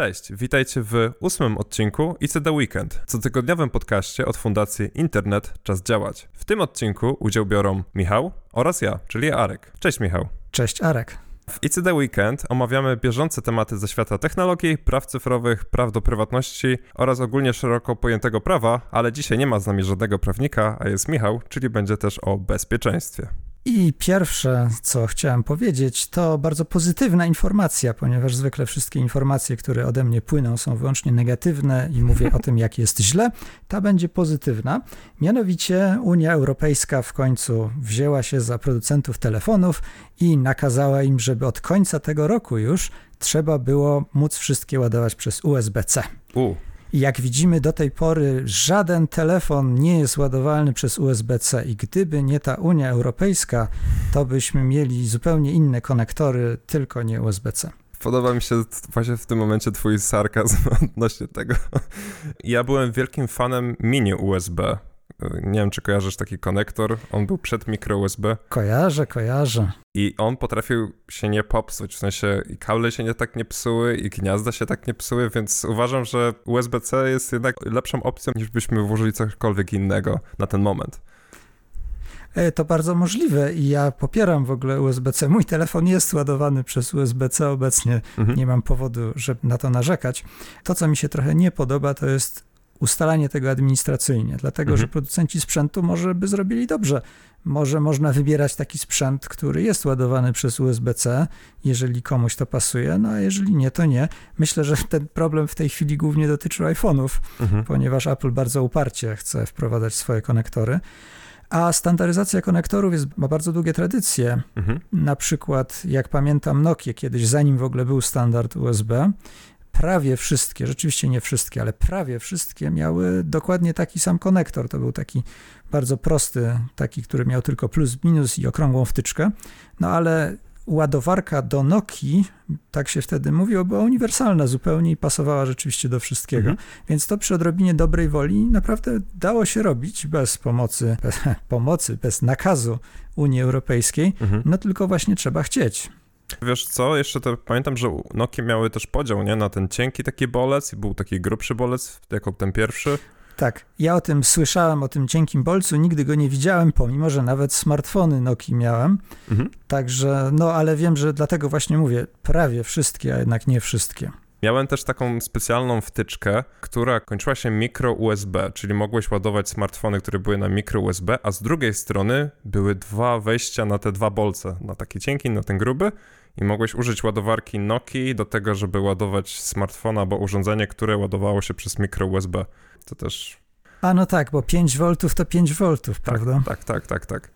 Cześć, witajcie w ósmym odcinku ICD Weekend, cotygodniowym podcaście od Fundacji Internet Czas Działać. W tym odcinku udział biorą Michał oraz ja, czyli Arek. Cześć Michał. Cześć Arek. W ICD Weekend omawiamy bieżące tematy ze świata technologii, praw cyfrowych, praw do prywatności oraz ogólnie szeroko pojętego prawa, ale dzisiaj nie ma z nami żadnego prawnika, a jest Michał, czyli będzie też o bezpieczeństwie. I pierwsze, co chciałem powiedzieć, to bardzo pozytywna informacja, ponieważ zwykle wszystkie informacje, które ode mnie płyną, są wyłącznie negatywne i mówię o tym, jak jest źle. Ta będzie pozytywna. Mianowicie Unia Europejska w końcu wzięła się za producentów telefonów i nakazała im, żeby od końca tego roku już trzeba było móc wszystkie ładować przez USB-C. U. Jak widzimy do tej pory, żaden telefon nie jest ładowalny przez USB-C i gdyby nie ta Unia Europejska, to byśmy mieli zupełnie inne konektory, tylko nie USB-C. Podoba mi się właśnie w tym momencie twój sarkazm odnośnie tego. Ja byłem wielkim fanem mini USB. Nie wiem, czy kojarzysz taki konektor. On był przed mikro USB. Kojarzę, kojarzę. I on potrafił się nie popsuć, w sensie i kable się nie tak nie psuły, i gniazda się tak nie psuły, więc uważam, że USB-C jest jednak lepszą opcją, niż byśmy włożyli cokolwiek innego na ten moment. E, to bardzo możliwe i ja popieram w ogóle USB-C. Mój telefon jest ładowany przez USB-C obecnie. Mhm. Nie mam powodu, żeby na to narzekać. To, co mi się trochę nie podoba, to jest ustalanie tego administracyjnie, dlatego mhm. że producenci sprzętu może by zrobili dobrze. Może można wybierać taki sprzęt, który jest ładowany przez USB-C, jeżeli komuś to pasuje, no a jeżeli nie, to nie. Myślę, że ten problem w tej chwili głównie dotyczy iPhone'ów, mhm. ponieważ Apple bardzo uparcie chce wprowadzać swoje konektory. A standaryzacja konektorów jest, ma bardzo długie tradycje. Mhm. Na przykład, jak pamiętam, Nokia kiedyś, zanim w ogóle był standard USB, prawie wszystkie, rzeczywiście nie wszystkie, ale prawie wszystkie miały dokładnie taki sam konektor. To był taki bardzo prosty, taki, który miał tylko plus, minus i okrągłą wtyczkę. No ale ładowarka do Nokii, tak się wtedy mówiło, była uniwersalna zupełnie i pasowała rzeczywiście do wszystkiego. Mhm. Więc to przy odrobinie dobrej woli naprawdę dało się robić bez pomocy, bez, pomocy, bez nakazu Unii Europejskiej, mhm. no tylko właśnie trzeba chcieć. Wiesz co, jeszcze to pamiętam, że Nokia miały też podział, nie? Na ten cienki taki bolec i był taki grubszy bolec, jako ten pierwszy. Tak, ja o tym słyszałem, o tym cienkim bolcu, nigdy go nie widziałem, pomimo, że nawet smartfony Nokia miałem. Mhm. Także, no ale wiem, że dlatego właśnie mówię, prawie wszystkie, a jednak nie wszystkie. Miałem też taką specjalną wtyczkę, która kończyła się mikro USB, czyli mogłeś ładować smartfony, które były na mikro USB, a z drugiej strony były dwa wejścia na te dwa bolce, na taki cienki, na ten gruby i mogłeś użyć ładowarki Nokii do tego, żeby ładować smartfona albo urządzenie, które ładowało się przez mikro USB. To też... A no tak, bo 5 V to 5 V, tak, prawda? Tak, tak, tak, tak.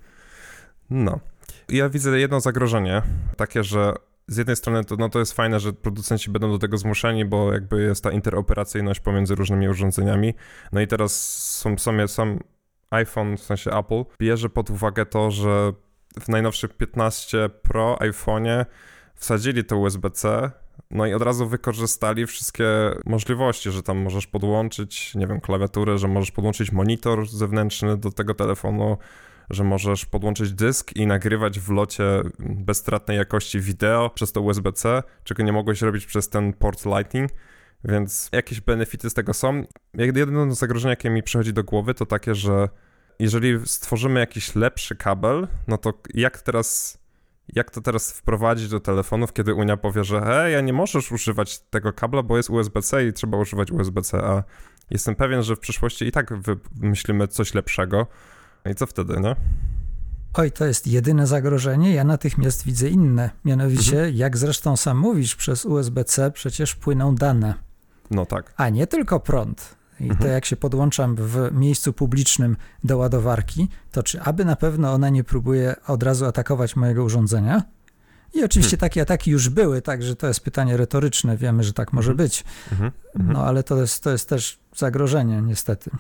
No. Ja widzę jedno zagrożenie, takie, że z jednej strony to, no to jest fajne, że producenci będą do tego zmuszeni, bo jakby jest ta interoperacyjność pomiędzy różnymi urządzeniami. No i teraz są, są, sam iPhone, w sensie Apple, bierze pod uwagę to, że w najnowszym 15 Pro iPhone'ie wsadzili to USB-C, no i od razu wykorzystali wszystkie możliwości, że tam możesz podłączyć, nie wiem, klawiaturę, że możesz podłączyć monitor zewnętrzny do tego telefonu, że możesz podłączyć dysk i nagrywać w locie bezstratnej jakości wideo przez to USB-C, czego nie mogłeś robić przez ten port Lightning. Więc jakieś benefity z tego są. Jedyne zagrożenie, jakie mi przychodzi do głowy, to takie, że jeżeli stworzymy jakiś lepszy kabel, no to jak teraz, jak to teraz wprowadzić do telefonów, kiedy Unia powie, że hej, ja nie możesz używać tego kabla, bo jest USB-C i trzeba używać USB-C, a jestem pewien, że w przyszłości i tak wymyślimy coś lepszego. No i co wtedy, nie? Oj, to jest jedyne zagrożenie. Ja natychmiast widzę inne. Mianowicie, mhm. jak zresztą sam mówisz, przez USB-C przecież płyną dane. No tak. A nie tylko prąd. I mhm. to jak się podłączam w miejscu publicznym do ładowarki, to czy aby na pewno ona nie próbuje od razu atakować mojego urządzenia? I oczywiście hmm. takie ataki już były, także to jest pytanie retoryczne, wiemy, że tak może mhm. być. Mhm. No ale to jest, to jest też zagrożenie, niestety.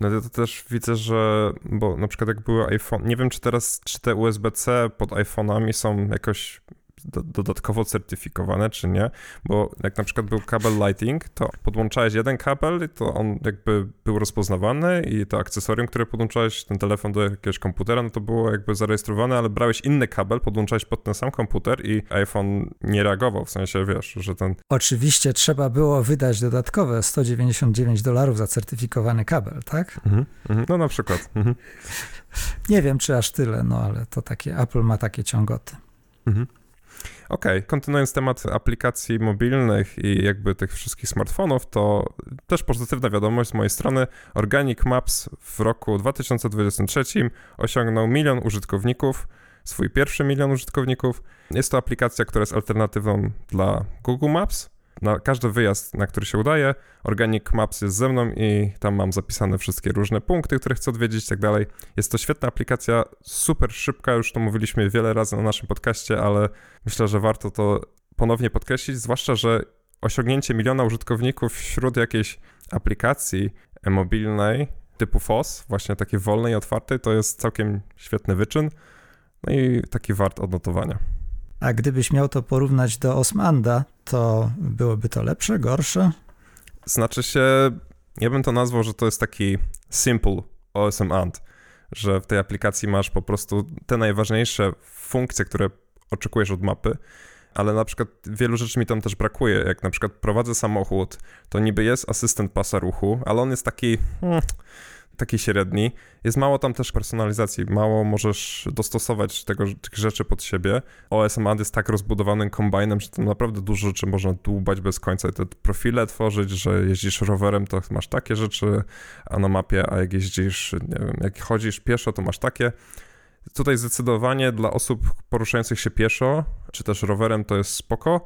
No to też widzę, że, bo na przykład jak były iPhone, nie wiem czy teraz, czy te USB-C pod iPhone'ami są jakoś do, dodatkowo certyfikowane, czy nie, bo jak na przykład był kabel Lighting, to podłączałeś jeden kabel, to on jakby był rozpoznawany i to akcesorium, które podłączałeś, ten telefon do jakiegoś komputera, no to było jakby zarejestrowane, ale brałeś inny kabel, podłączałeś pod ten sam komputer i iPhone nie reagował, w sensie wiesz, że ten... Oczywiście trzeba było wydać dodatkowe 199 dolarów za certyfikowany kabel, tak? Mhm, mhm, no na przykład. Mhm. Nie wiem, czy aż tyle, no ale to takie, Apple ma takie ciągoty. Mhm. Okej, okay. kontynuując temat aplikacji mobilnych i jakby tych wszystkich smartfonów, to też pozytywna wiadomość z mojej strony. Organic Maps w roku 2023 osiągnął milion użytkowników, swój pierwszy milion użytkowników. Jest to aplikacja, która jest alternatywą dla Google Maps na każdy wyjazd, na który się udaje, Organic Maps jest ze mną i tam mam zapisane wszystkie różne punkty, które chcę odwiedzić i tak dalej. Jest to świetna aplikacja, super szybka, już to mówiliśmy wiele razy na naszym podcaście, ale myślę, że warto to ponownie podkreślić, zwłaszcza, że osiągnięcie miliona użytkowników wśród jakiejś aplikacji mobilnej typu FOS, właśnie takiej wolnej, otwartej, to jest całkiem świetny wyczyn, no i taki wart odnotowania. A gdybyś miał to porównać do Osmanda, to byłoby to lepsze, gorsze? Znaczy się, ja bym to nazwał, że to jest taki simple OSM Ant, że w tej aplikacji masz po prostu te najważniejsze funkcje, które oczekujesz od mapy, ale na przykład wielu rzeczy mi tam też brakuje. Jak na przykład prowadzę samochód, to niby jest asystent pasa ruchu, ale on jest taki. Hmm, taki średni. Jest mało tam też personalizacji, mało możesz dostosować tego, tych rzeczy pod siebie. OSM Ad jest tak rozbudowanym kombajnem, że tam naprawdę dużo rzeczy można dłubać bez końca. Te profile tworzyć, że jeździsz rowerem, to masz takie rzeczy, a na mapie, a jak jeździsz, nie wiem, jak chodzisz pieszo, to masz takie. Tutaj zdecydowanie dla osób poruszających się pieszo, czy też rowerem, to jest spoko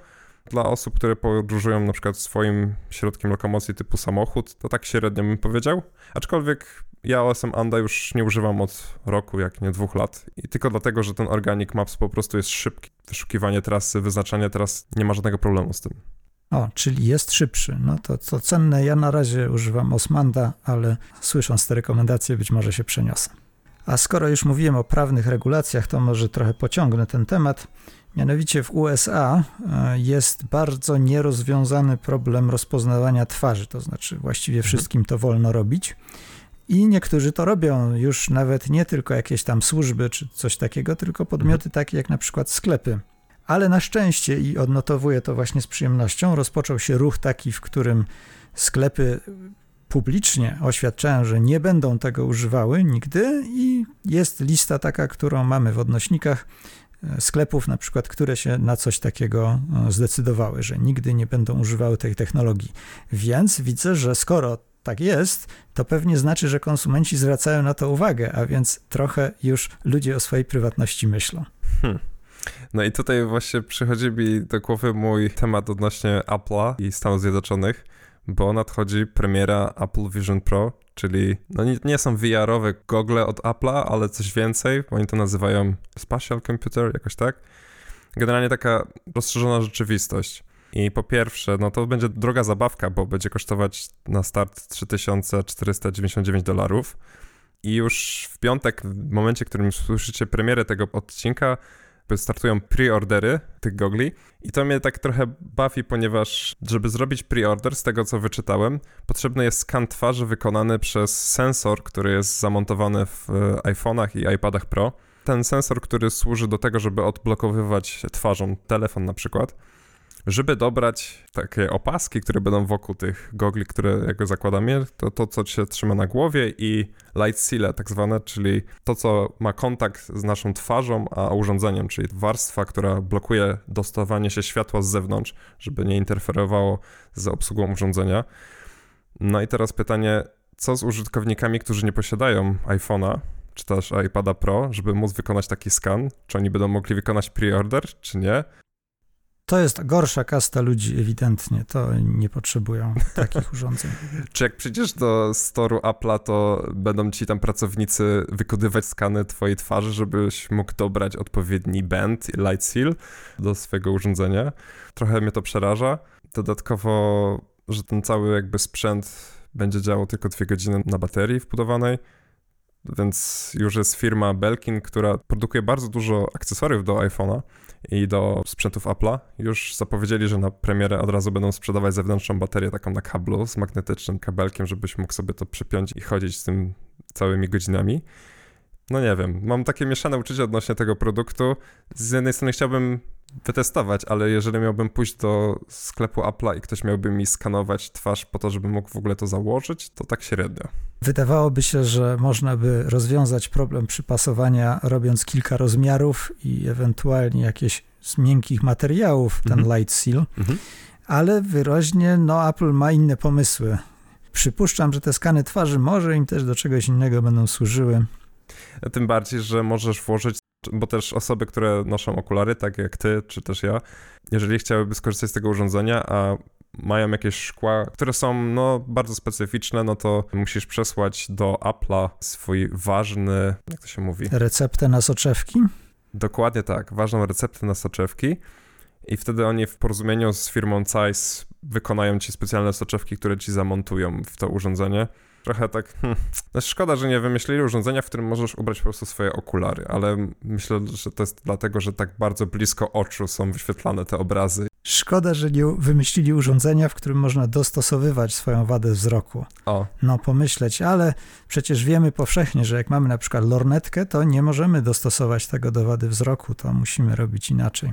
dla osób, które podróżują na przykład swoim środkiem lokomocji typu samochód, to tak średnio bym powiedział. Aczkolwiek ja OSM Anda już nie używam od roku, jak nie dwóch lat. I tylko dlatego, że ten Organic Maps po prostu jest szybki. Wyszukiwanie trasy, wyznaczanie tras, nie ma żadnego problemu z tym. O, czyli jest szybszy. No to co cenne, ja na razie używam Osmanda, ale słysząc te rekomendacje być może się przeniosę. A skoro już mówiłem o prawnych regulacjach, to może trochę pociągnę ten temat. Mianowicie w USA e, jest bardzo nierozwiązany problem rozpoznawania twarzy, to znaczy właściwie mhm. wszystkim to wolno robić. I niektórzy to robią, już nawet nie tylko jakieś tam służby czy coś takiego, tylko podmioty takie jak na przykład sklepy. Ale na szczęście, i odnotowuję to właśnie z przyjemnością, rozpoczął się ruch taki, w którym sklepy publicznie oświadczają, że nie będą tego używały nigdy, i jest lista taka, którą mamy w odnośnikach sklepów, na przykład, które się na coś takiego e, zdecydowały, że nigdy nie będą używały tej technologii. Więc widzę, że skoro tak jest, to pewnie znaczy, że konsumenci zwracają na to uwagę, a więc trochę już ludzie o swojej prywatności myślą. Hmm. No i tutaj właśnie przychodzi mi do głowy mój temat odnośnie Apple'a i Stanów Zjednoczonych, bo nadchodzi premiera Apple Vision Pro, czyli no nie, nie są VR-owe gogle od Apple'a, ale coś więcej, oni to nazywają spatial computer, jakoś tak. Generalnie taka rozszerzona rzeczywistość. I po pierwsze, no to będzie droga zabawka, bo będzie kosztować na start 3499 dolarów. I już w piątek, w momencie, w którym słyszycie premierę tego odcinka, startują preordery tych gogli i to mnie tak trochę bawi, ponieważ żeby zrobić preorder, z tego co wyczytałem, potrzebny jest skan twarzy wykonany przez sensor, który jest zamontowany w e, iPhone'ach i iPadach Pro. Ten sensor, który służy do tego, żeby odblokowywać twarzą telefon na przykład żeby dobrać takie opaski, które będą wokół tych gogli, które jakby zakładamy, to to, co się trzyma na głowie i light seal tak zwane, czyli to, co ma kontakt z naszą twarzą, a urządzeniem, czyli warstwa, która blokuje dostawanie się światła z zewnątrz, żeby nie interferowało z obsługą urządzenia. No i teraz pytanie, co z użytkownikami, którzy nie posiadają iPhone'a, czy też iPada Pro, żeby móc wykonać taki skan? Czy oni będą mogli wykonać pre-order, czy nie? To jest gorsza kasta ludzi, ewidentnie. To nie potrzebują takich urządzeń. Czy jak przyjdziesz do storu Apple'a, to będą ci tam pracownicy wykonywać skany twojej twarzy, żebyś mógł dobrać odpowiedni band i light seal do swojego urządzenia? Trochę mnie to przeraża. Dodatkowo, że ten cały jakby sprzęt będzie działał tylko dwie godziny na baterii wbudowanej. Więc już jest firma Belkin, która produkuje bardzo dużo akcesoriów do iPhone'a i do sprzętów Apple'a. Już zapowiedzieli, że na premierę od razu będą sprzedawać zewnętrzną baterię taką na kablu z magnetycznym kabelkiem, żebyś mógł sobie to przypiąć i chodzić z tym całymi godzinami. No nie wiem, mam takie mieszane uczucie odnośnie tego produktu. Z jednej strony chciałbym wytestować, ale jeżeli miałbym pójść do sklepu Apple'a i ktoś miałby mi skanować twarz po to, żebym mógł w ogóle to założyć, to tak średnio. Wydawałoby się, że można by rozwiązać problem przypasowania robiąc kilka rozmiarów i ewentualnie jakieś z miękkich materiałów, ten mhm. light seal, mhm. ale wyraźnie no, Apple ma inne pomysły. Przypuszczam, że te skany twarzy może im też do czegoś innego będą służyły. Tym bardziej, że możesz włożyć bo też osoby, które noszą okulary, tak jak ty, czy też ja, jeżeli chciałyby skorzystać z tego urządzenia, a mają jakieś szkła, które są no, bardzo specyficzne, no to musisz przesłać do Apple'a swój ważny, jak to się mówi? Receptę na soczewki? Dokładnie tak, ważną receptę na soczewki i wtedy oni w porozumieniu z firmą Zeiss wykonają ci specjalne soczewki, które ci zamontują w to urządzenie trochę tak. Hmm. No szkoda, że nie wymyślili urządzenia, w którym możesz ubrać po prostu swoje okulary, ale myślę, że to jest dlatego, że tak bardzo blisko oczu są wyświetlane te obrazy. Szkoda, że nie wymyślili urządzenia, w którym można dostosowywać swoją wadę wzroku. O. No, pomyśleć, ale przecież wiemy powszechnie, że jak mamy na przykład lornetkę, to nie możemy dostosować tego do wady wzroku, to musimy robić inaczej.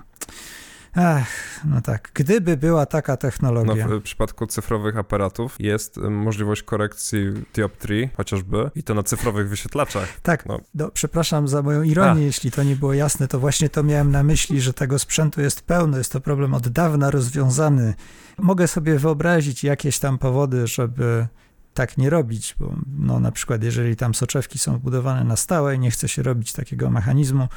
Ach, no tak. Gdyby była taka technologia. No, w przypadku cyfrowych aparatów jest możliwość korekcji dioptrii chociażby i to na cyfrowych wyświetlaczach. Tak. No. Do, przepraszam za moją ironię, A. jeśli to nie było jasne, to właśnie to miałem na myśli, że tego sprzętu jest pełno, jest to problem od dawna rozwiązany. Mogę sobie wyobrazić jakieś tam powody, żeby tak nie robić, bo no, na przykład jeżeli tam soczewki są wbudowane na stałe i nie chce się robić takiego mechanizmu,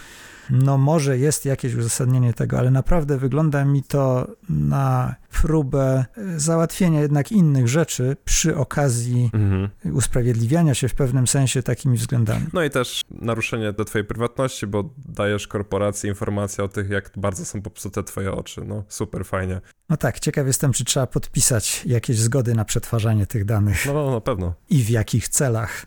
no może jest jakieś uzasadnienie tego, ale naprawdę wygląda mi to na próbę e, załatwienia jednak innych rzeczy przy okazji mhm. usprawiedliwiania się w pewnym sensie takimi względami. No i też naruszenie do twojej prywatności, bo dajesz korporacji informacje o tych, jak bardzo są popsute twoje oczy. No super, fajnie. No tak, ciekaw jestem, czy trzeba podpisać jakieś zgody na przetwarzanie tych danych. No, no na pewno. I w jakich celach.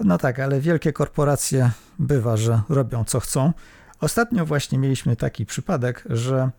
No tak, ale wielkie korporacje bywa, że robią co chcą. Ostatnio właśnie mieliśmy taki przypadek, że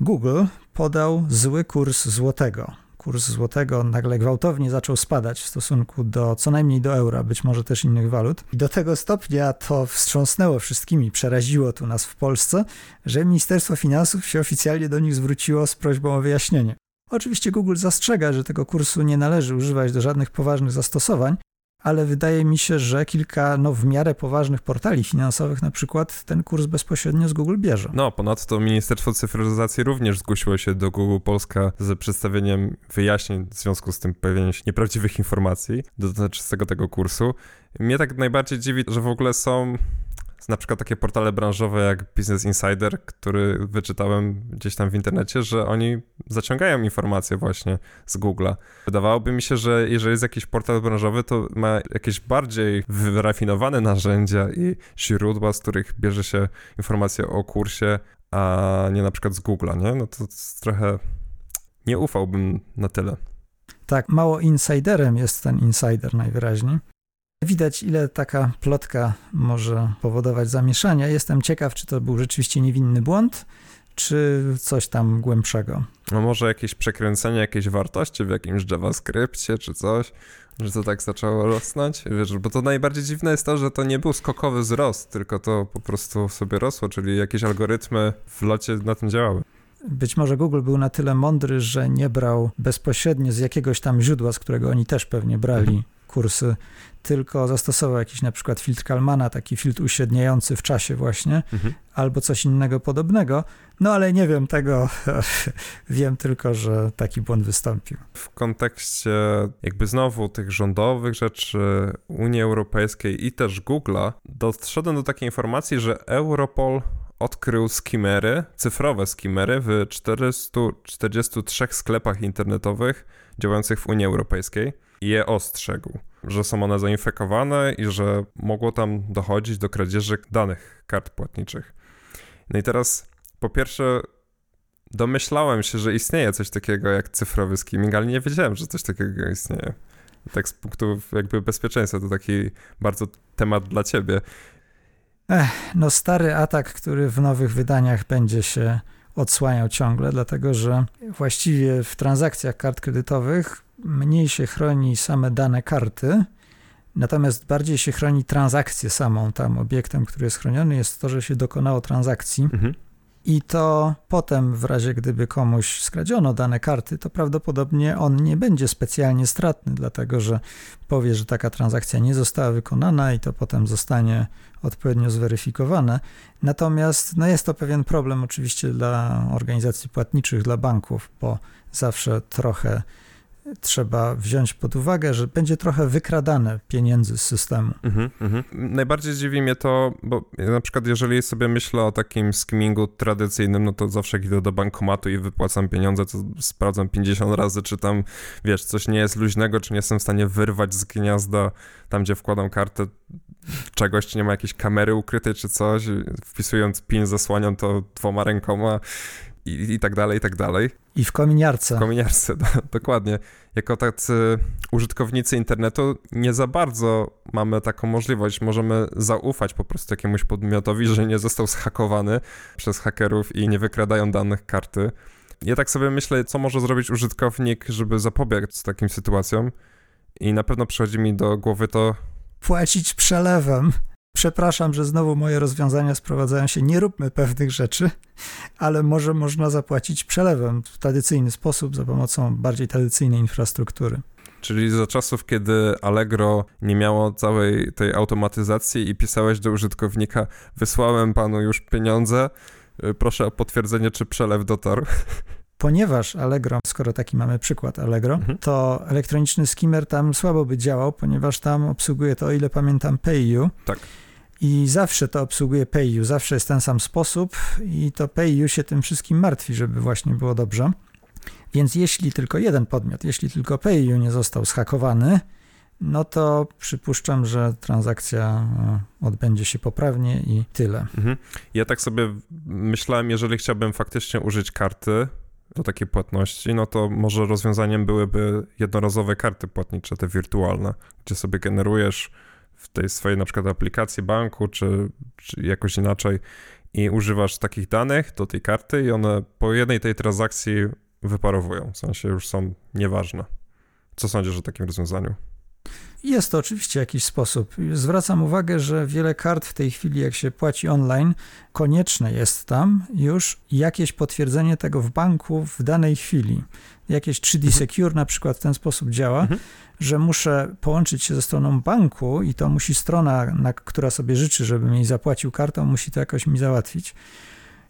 Google podał zły kurs złotego. Kurs złotego nagle gwałtownie zaczął spadać w stosunku do co najmniej do eura, być może też innych walut. I do tego stopnia to wstrząsnęło wszystkimi, przeraziło tu nas w Polsce, że Ministerstwo Finansów się oficjalnie do nich zwróciło z prośbą o wyjaśnienie. Oczywiście Google zastrzega, że tego kursu nie należy używać do żadnych poważnych zastosowań, ale wydaje mi się, że kilka no, w miarę poważnych portali finansowych na przykład ten kurs bezpośrednio z Google bierze. No, ponadto Ministerstwo Cyfryzacji również zgłosiło się do Google Polska z przedstawieniem wyjaśnień w związku z tym pojawieniem się nieprawdziwych informacji dotyczącego tego kursu. Mnie tak najbardziej dziwi, że w ogóle są na przykład takie portale branżowe jak Business Insider, który wyczytałem gdzieś tam w internecie, że oni zaciągają informacje właśnie z Google'a. Wydawałoby mi się, że jeżeli jest jakiś portal branżowy, to ma jakieś bardziej wyrafinowane narzędzia i źródła, z których bierze się informacje o kursie, a nie na przykład z Google'a, nie? No to trochę nie ufałbym na tyle. Tak, mało insiderem jest ten insider najwyraźniej. Widać, ile taka plotka może powodować zamieszania. Jestem ciekaw, czy to był rzeczywiście niewinny błąd, czy coś tam głębszego. No może jakieś przekręcenie jakiejś wartości w jakimś JavaScriptie, czy coś, że to tak zaczęło rosnąć. Wiesz, bo to najbardziej dziwne jest to, że to nie był skokowy wzrost, tylko to po prostu sobie rosło, czyli jakieś algorytmy w locie na tym działały. Być może Google był na tyle mądry, że nie brał bezpośrednio z jakiegoś tam źródła, z którego oni też pewnie brali mhm. Kursy tylko zastosował jakiś na przykład filtr Kalmana, taki filtr uśredniający w czasie właśnie, mhm. albo coś innego podobnego. No ale nie wiem tego, wiem tylko, że taki błąd wystąpił. W kontekście jakby znowu tych rządowych rzeczy Unii Europejskiej i też Google'a, doszedłem do takiej informacji, że Europol odkrył skimery, cyfrowe skimery w 443 sklepach internetowych działających w Unii Europejskiej je ostrzegł że są one zainfekowane i że mogło tam dochodzić do kradzieży danych kart płatniczych. No i teraz po pierwsze domyślałem się, że istnieje coś takiego jak cyfrowy skimming, ale nie wiedziałem, że coś takiego istnieje. Tak z punktu jakby bezpieczeństwa, to taki bardzo temat dla ciebie. Ech, no stary atak, który w nowych wydaniach będzie się odsłaniał ciągle, dlatego że właściwie w transakcjach kart kredytowych mniej się chroni same dane karty, natomiast bardziej się chroni transakcję samą. Tam obiektem, który jest chroniony, jest to, że się dokonało transakcji. Mhm. I to potem, w razie gdyby komuś skradziono dane karty, to prawdopodobnie on nie będzie specjalnie stratny, dlatego że powie, że taka transakcja nie została wykonana i to potem zostanie odpowiednio zweryfikowane. Natomiast no jest to pewien problem oczywiście dla organizacji płatniczych, dla banków, bo zawsze trochę trzeba wziąć pod uwagę, że będzie trochę wykradane pieniędzy z systemu. Mhm, mhm. Najbardziej zdziwi mnie to, bo na przykład jeżeli sobie myślę o takim skimmingu tradycyjnym, no to zawsze idę do bankomatu i wypłacam pieniądze, to sprawdzam 50 razy, czy tam, wiesz, coś nie jest luźnego, czy nie jestem w stanie wyrwać z gniazda tam, gdzie wkładam kartę czegoś, czy nie ma jakiejś kamery ukrytej, czy coś, wpisując PIN, zasłaniam to dwoma rękoma i, i tak dalej, i tak dalej. I w kominiarce. W kominiarce, do, dokładnie. Jako tacy użytkownicy internetu nie za bardzo mamy taką możliwość. Możemy zaufać po prostu jakiemuś podmiotowi, że nie został zhakowany przez hakerów i nie wykradają danych karty. Ja tak sobie myślę, co może zrobić użytkownik, żeby zapobiec takim sytuacjom. I na pewno przychodzi mi do głowy to. Płacić przelewem. Przepraszam, że znowu moje rozwiązania sprowadzają się, nie róbmy pewnych rzeczy, ale może można zapłacić przelewem w tradycyjny sposób za pomocą bardziej tradycyjnej infrastruktury. Czyli za czasów, kiedy Allegro nie miało całej tej automatyzacji i pisałeś do użytkownika, wysłałem panu już pieniądze, y, proszę o potwierdzenie, czy przelew dotarł. Ponieważ Allegro, skoro taki mamy przykład Allegro, mhm. to elektroniczny skimmer tam słabo by działał, ponieważ tam obsługuje to, o ile pamiętam, PayU. Tak i zawsze to obsługuje PayU, zawsze jest ten sam sposób i to PayU się tym wszystkim martwi, żeby właśnie było dobrze. Więc jeśli tylko jeden podmiot, jeśli tylko PayU nie został zhakowany, no to przypuszczam, że transakcja e, odbędzie się poprawnie i tyle. Mhm. Ja tak sobie myślałem, jeżeli chciałbym faktycznie użyć karty do takiej płatności, no to może rozwiązaniem byłyby jednorazowe karty płatnicze, te wirtualne, gdzie sobie generujesz w tej swojej na przykład aplikacji banku, czy, czy jakoś inaczej i używasz takich danych do tej karty i one po jednej tej transakcji wyparowują, w sensie już są nieważne. Co sądzisz o takim rozwiązaniu? Jest to oczywiście jakiś sposób. Zwracam uwagę, że wiele kart w tej chwili, jak się płaci online, konieczne jest tam już jakieś potwierdzenie tego w banku w danej chwili. Jakieś 3D mhm. Secure na przykład w ten sposób działa, mhm. że muszę połączyć się ze stroną banku i to musi strona, na, która sobie życzy, żebym jej zapłacił kartą, musi to jakoś mi załatwić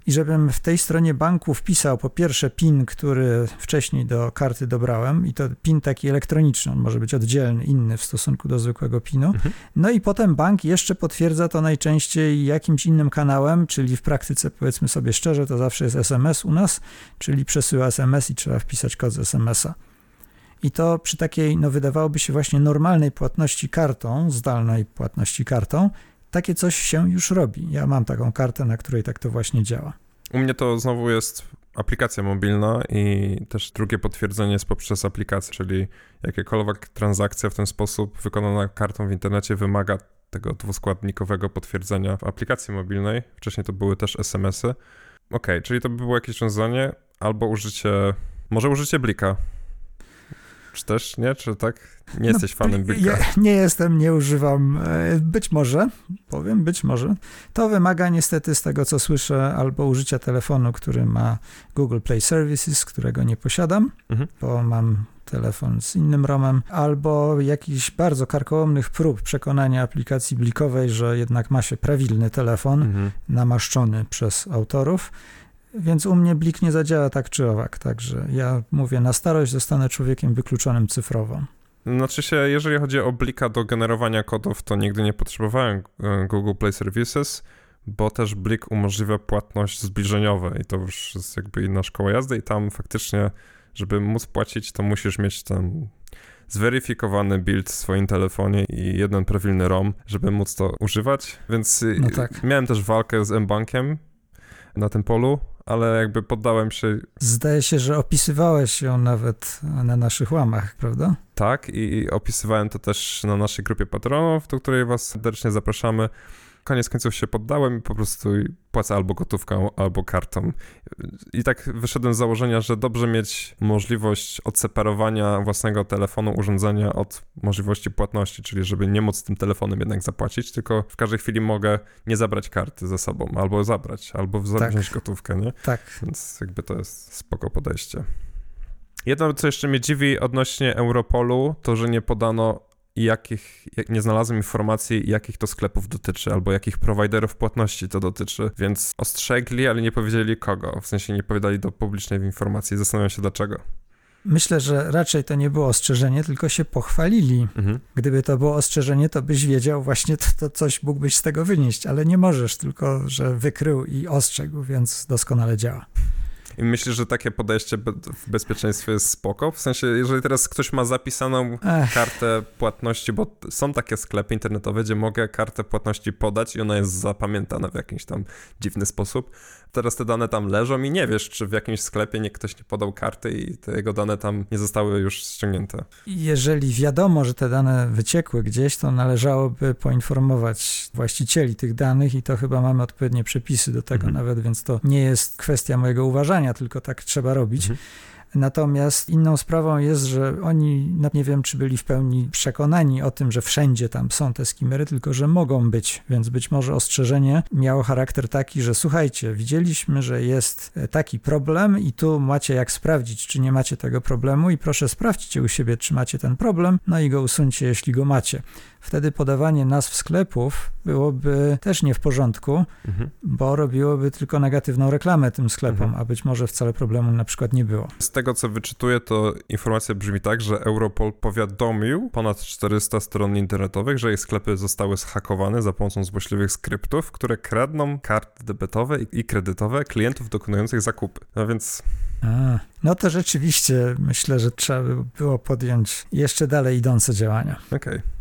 i żebym w tej stronie banku wpisał po pierwsze PIN, który wcześniej do karty dobrałem i to PIN taki elektroniczny, on może być oddzielny, inny w stosunku do zwykłego PINu. Mhm. No i potem bank jeszcze potwierdza to najczęściej jakimś innym kanałem, czyli w praktyce powiedzmy sobie szczerze, to zawsze jest SMS u nas, czyli przesyła SMS i trzeba wpisać kod z SMS-a. I to przy takiej, no wydawałoby się właśnie normalnej płatności kartą, zdalnej płatności kartą, takie coś się już robi. Ja mam taką kartę, na której tak to właśnie działa. U mnie to znowu jest aplikacja mobilna i też drugie potwierdzenie jest poprzez aplikację, czyli jakiekolwiek transakcja w ten sposób wykonana kartą w internecie wymaga tego dwuskładnikowego potwierdzenia w aplikacji mobilnej. Wcześniej to były też SMS-y. Ok, czyli to by było jakieś rozwiązanie, albo użycie, może użycie blika. Czy też nie? Czy tak? Nie no, jesteś fanem Blika? Ja nie jestem, nie używam. E, być może, powiem, być może. To wymaga niestety z tego, co słyszę, albo użycia telefonu, który ma Google Play Services, którego nie posiadam, mhm. bo mam telefon z innym ROMem, albo jakichś bardzo karkołomnych prób przekonania aplikacji blikowej, że jednak ma się prawilny telefon mhm. namaszczony przez autorów więc u mnie blik nie zadziała tak czy owak, także ja mówię, na starość zostanę człowiekiem wykluczonym cyfrowo. Znaczy się, jeżeli chodzi o blika do generowania kodów, to nigdy nie potrzebowałem e, Google Play Services, bo też blik umożliwia płatność zbliżeniowa i to już jest jakby inna szkoła jazdy i tam faktycznie, żeby móc płacić, to musisz mieć ten zweryfikowany build w swoim telefonie i jeden prawilny ROM, żeby móc to używać, więc no tak. miałem też walkę z mBankiem na tym polu, ale jakby poddałem się. Zdaje się, że opisywałeś ją nawet na naszych łamach, prawda? Tak, i opisywałem to też na naszej grupie patronów, do której was serdecznie zapraszamy koniec końców się poddałem i po prostu płacę albo gotówką, albo kartą. I tak wyszedłem z założenia, że dobrze mieć możliwość odseparowania własnego telefonu, urządzenia od możliwości płatności, czyli żeby nie móc tym telefonem jednak zapłacić, tylko w każdej chwili mogę nie zabrać karty ze sobą, albo zabrać, albo wziąć tak. gotówkę, nie? Tak. Więc jakby to jest spoko podejście. Jedno, co jeszcze mnie dziwi odnośnie Europolu, to że nie podano jakich, jak nie znalazłem informacji, jakich to sklepów dotyczy, albo jakich prowajderów płatności to dotyczy, więc ostrzegli, ale nie powiedzieli kogo, w sensie nie powiedzieli do publicznej informacji, zastanawiam się dlaczego. Myślę, że raczej to nie było ostrzeżenie, tylko się pochwalili. Mhm. Gdyby to było ostrzeżenie, to byś wiedział właśnie, to, to coś mógłbyś z tego wynieść, ale nie możesz, tylko że wykrył i ostrzegł, więc doskonale działa. I myślę, że takie podejście w bezpieczeństwie jest spoko. W sensie, jeżeli teraz ktoś ma zapisaną Ech. kartę płatności, bo są takie sklepy internetowe, gdzie mogę kartę płatności podać i ona jest zapamiętana w jakiś tam dziwny sposób, teraz te dane tam leżą i nie wiesz, czy w jakimś sklepie nie ktoś nie podał karty i te jego dane tam nie zostały już ściągnięte. Jeżeli wiadomo, że te dane wyciekły gdzieś, to należałoby poinformować właścicieli tych danych i to chyba mamy odpowiednie przepisy do tego mhm. nawet, więc to nie jest kwestia mojego uważania, tylko tak trzeba robić. Mhm. Natomiast inną sprawą jest, że oni, no nie wiem, czy byli w pełni przekonani o tym, że wszędzie tam są te skimery, tylko że mogą być, więc być może ostrzeżenie miało charakter taki, że słuchajcie, widzieliśmy, że jest taki problem i tu macie jak sprawdzić, czy nie macie tego problemu i proszę sprawdźcie u siebie, czy macie ten problem, no i go usuńcie, jeśli go macie wtedy podawanie nazw sklepów byłoby też nie w porządku, mhm. bo robiłoby tylko negatywną reklamę tym sklepom, mhm. a być może wcale problemu na przykład nie było. Z tego co wyczytuję, to informacja brzmi tak, że Europol powiadomił ponad 400 stron internetowych, że ich sklepy zostały zhakowane za pomocą złośliwych skryptów, które kradną karty debetowe i kredytowe klientów dokonujących zakupy. No więc a, no to rzeczywiście myślę, że trzeba by było podjąć jeszcze dalej idące działania. Okej. Okay.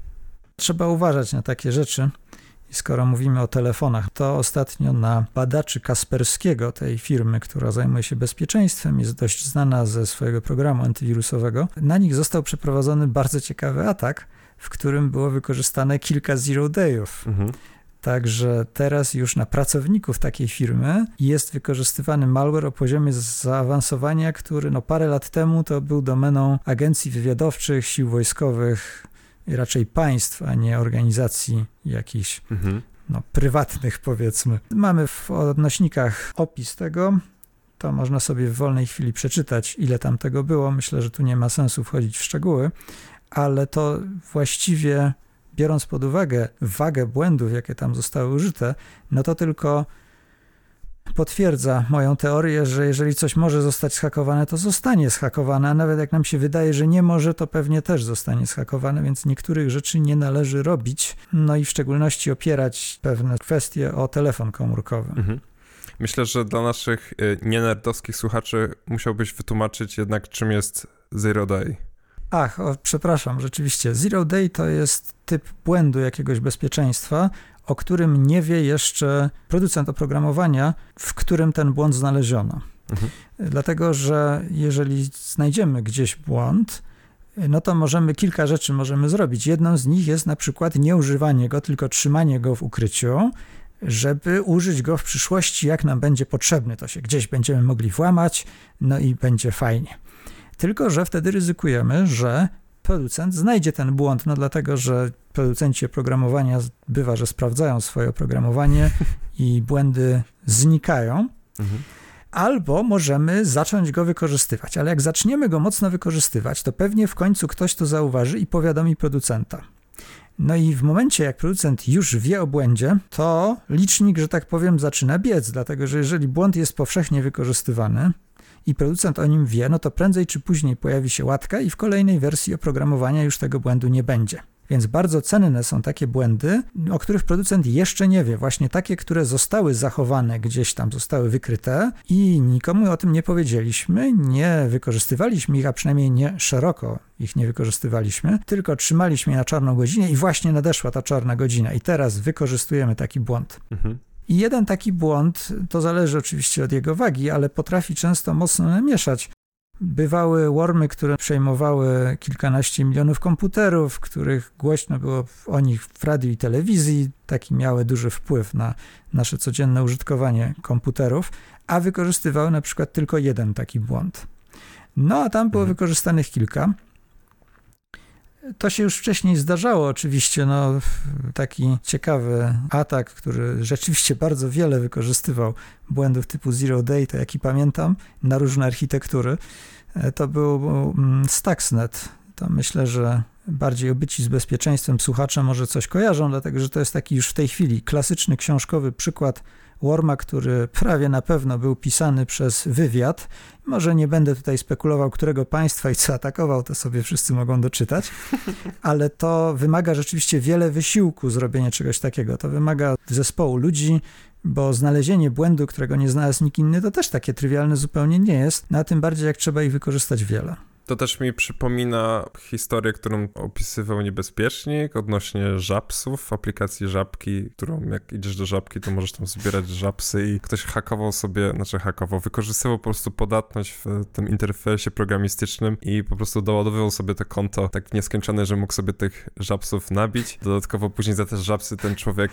Trzeba uważać na takie rzeczy. I skoro mówimy o telefonach, to ostatnio na badaczy Kasperskiego, tej firmy, która zajmuje się bezpieczeństwem, jest dość znana ze swojego programu antywirusowego, na nich został przeprowadzony bardzo ciekawy atak, w którym było wykorzystane kilka zero dayów. Mhm. Także teraz już na pracowników takiej firmy jest wykorzystywany malware o poziomie zaawansowania, który no parę lat temu to był domeną agencji wywiadowczych, sił wojskowych, raczej państw, a nie organizacji jakichś mhm. no, prywatnych, powiedzmy. Mamy w odnośnikach opis tego. To można sobie w wolnej chwili przeczytać, ile tam tego było. Myślę, że tu nie ma sensu wchodzić w szczegóły, ale to właściwie, biorąc pod uwagę wagę błędów, jakie tam zostały użyte, no to tylko potwierdza moją teorię, że jeżeli coś może zostać schakowane, to zostanie schakowane, a nawet jak nam się wydaje, że nie może, to pewnie też zostanie schakowane, więc niektórych rzeczy nie należy robić, no i w szczególności opierać pewne kwestie o telefon komórkowy. Mhm. Myślę, że dla naszych y, nienerdowskich słuchaczy musiałbyś wytłumaczyć jednak, czym jest Zero Day. Ach, o, przepraszam, rzeczywiście. Zero Day to jest typ błędu jakiegoś bezpieczeństwa, o którym nie wie jeszcze producent oprogramowania, w którym ten błąd znaleziono. Mhm. Dlatego, że jeżeli znajdziemy gdzieś błąd, no to możemy kilka rzeczy możemy zrobić. Jedną z nich jest na przykład nie używanie go, tylko trzymanie go w ukryciu, żeby użyć go w przyszłości, jak nam będzie potrzebny. To się gdzieś będziemy mogli włamać, no i będzie fajnie. Tylko, że wtedy ryzykujemy, że producent znajdzie ten błąd, no dlatego, że producenci oprogramowania bywa, że sprawdzają swoje oprogramowanie i błędy znikają. Mhm. Albo możemy zacząć go wykorzystywać, ale jak zaczniemy go mocno wykorzystywać, to pewnie w końcu ktoś to zauważy i powiadomi producenta. No i w momencie, jak producent już wie o błędzie, to licznik, że tak powiem, zaczyna biec, dlatego że jeżeli błąd jest powszechnie wykorzystywany, i producent o nim wie, no to prędzej czy później pojawi się łatka i w kolejnej wersji oprogramowania już tego błędu nie będzie. Więc bardzo cenne są takie błędy, o których producent jeszcze nie wie. Właśnie takie, które zostały zachowane gdzieś tam, zostały wykryte i nikomu o tym nie powiedzieliśmy, nie wykorzystywaliśmy ich, a przynajmniej nie szeroko ich nie wykorzystywaliśmy, tylko trzymaliśmy je na czarną godzinę i właśnie nadeszła ta czarna godzina i teraz wykorzystujemy taki błąd. Mhm. I jeden taki błąd, to zależy oczywiście od jego wagi, ale potrafi często mocno namieszać. Bywały wormy, które przejmowały kilkanaście milionów komputerów, których głośno było o nich w radiu i telewizji. Taki miały duży wpływ na nasze codzienne użytkowanie komputerów, a wykorzystywały na przykład tylko jeden taki błąd. No a tam było mhm. wykorzystanych kilka. To się już wcześniej zdarzało, oczywiście. No, taki ciekawy atak, który rzeczywiście bardzo wiele wykorzystywał błędów typu Zero Day, to jaki pamiętam, na różne architektury, e, to był mm, Stuxnet. To myślę, że bardziej obyci z bezpieczeństwem słuchacze może coś kojarzą, dlatego że to jest taki już w tej chwili klasyczny książkowy przykład Worma, który prawie na pewno był pisany przez wywiad. Może nie będę tutaj spekulował, którego państwa i co atakował, to sobie wszyscy mogą doczytać, ale to wymaga rzeczywiście wiele wysiłku zrobienie czegoś takiego. To wymaga zespołu ludzi, bo znalezienie błędu, którego nie znalazł nikt inny, to też takie trywialne zupełnie nie jest, na tym bardziej jak trzeba ich wykorzystać wiele. To też mi przypomina historię, którą opisywał niebezpiecznik odnośnie żabsów, w aplikacji żabki, którą jak idziesz do żabki, to możesz tam zbierać żabsy i ktoś hakował sobie, znaczy hakował, wykorzystywał po prostu podatność w tym interfejsie programistycznym i po prostu doładowywał sobie to konto tak nieskończone, że mógł sobie tych żabsów nabić. Dodatkowo później za te żabsy ten człowiek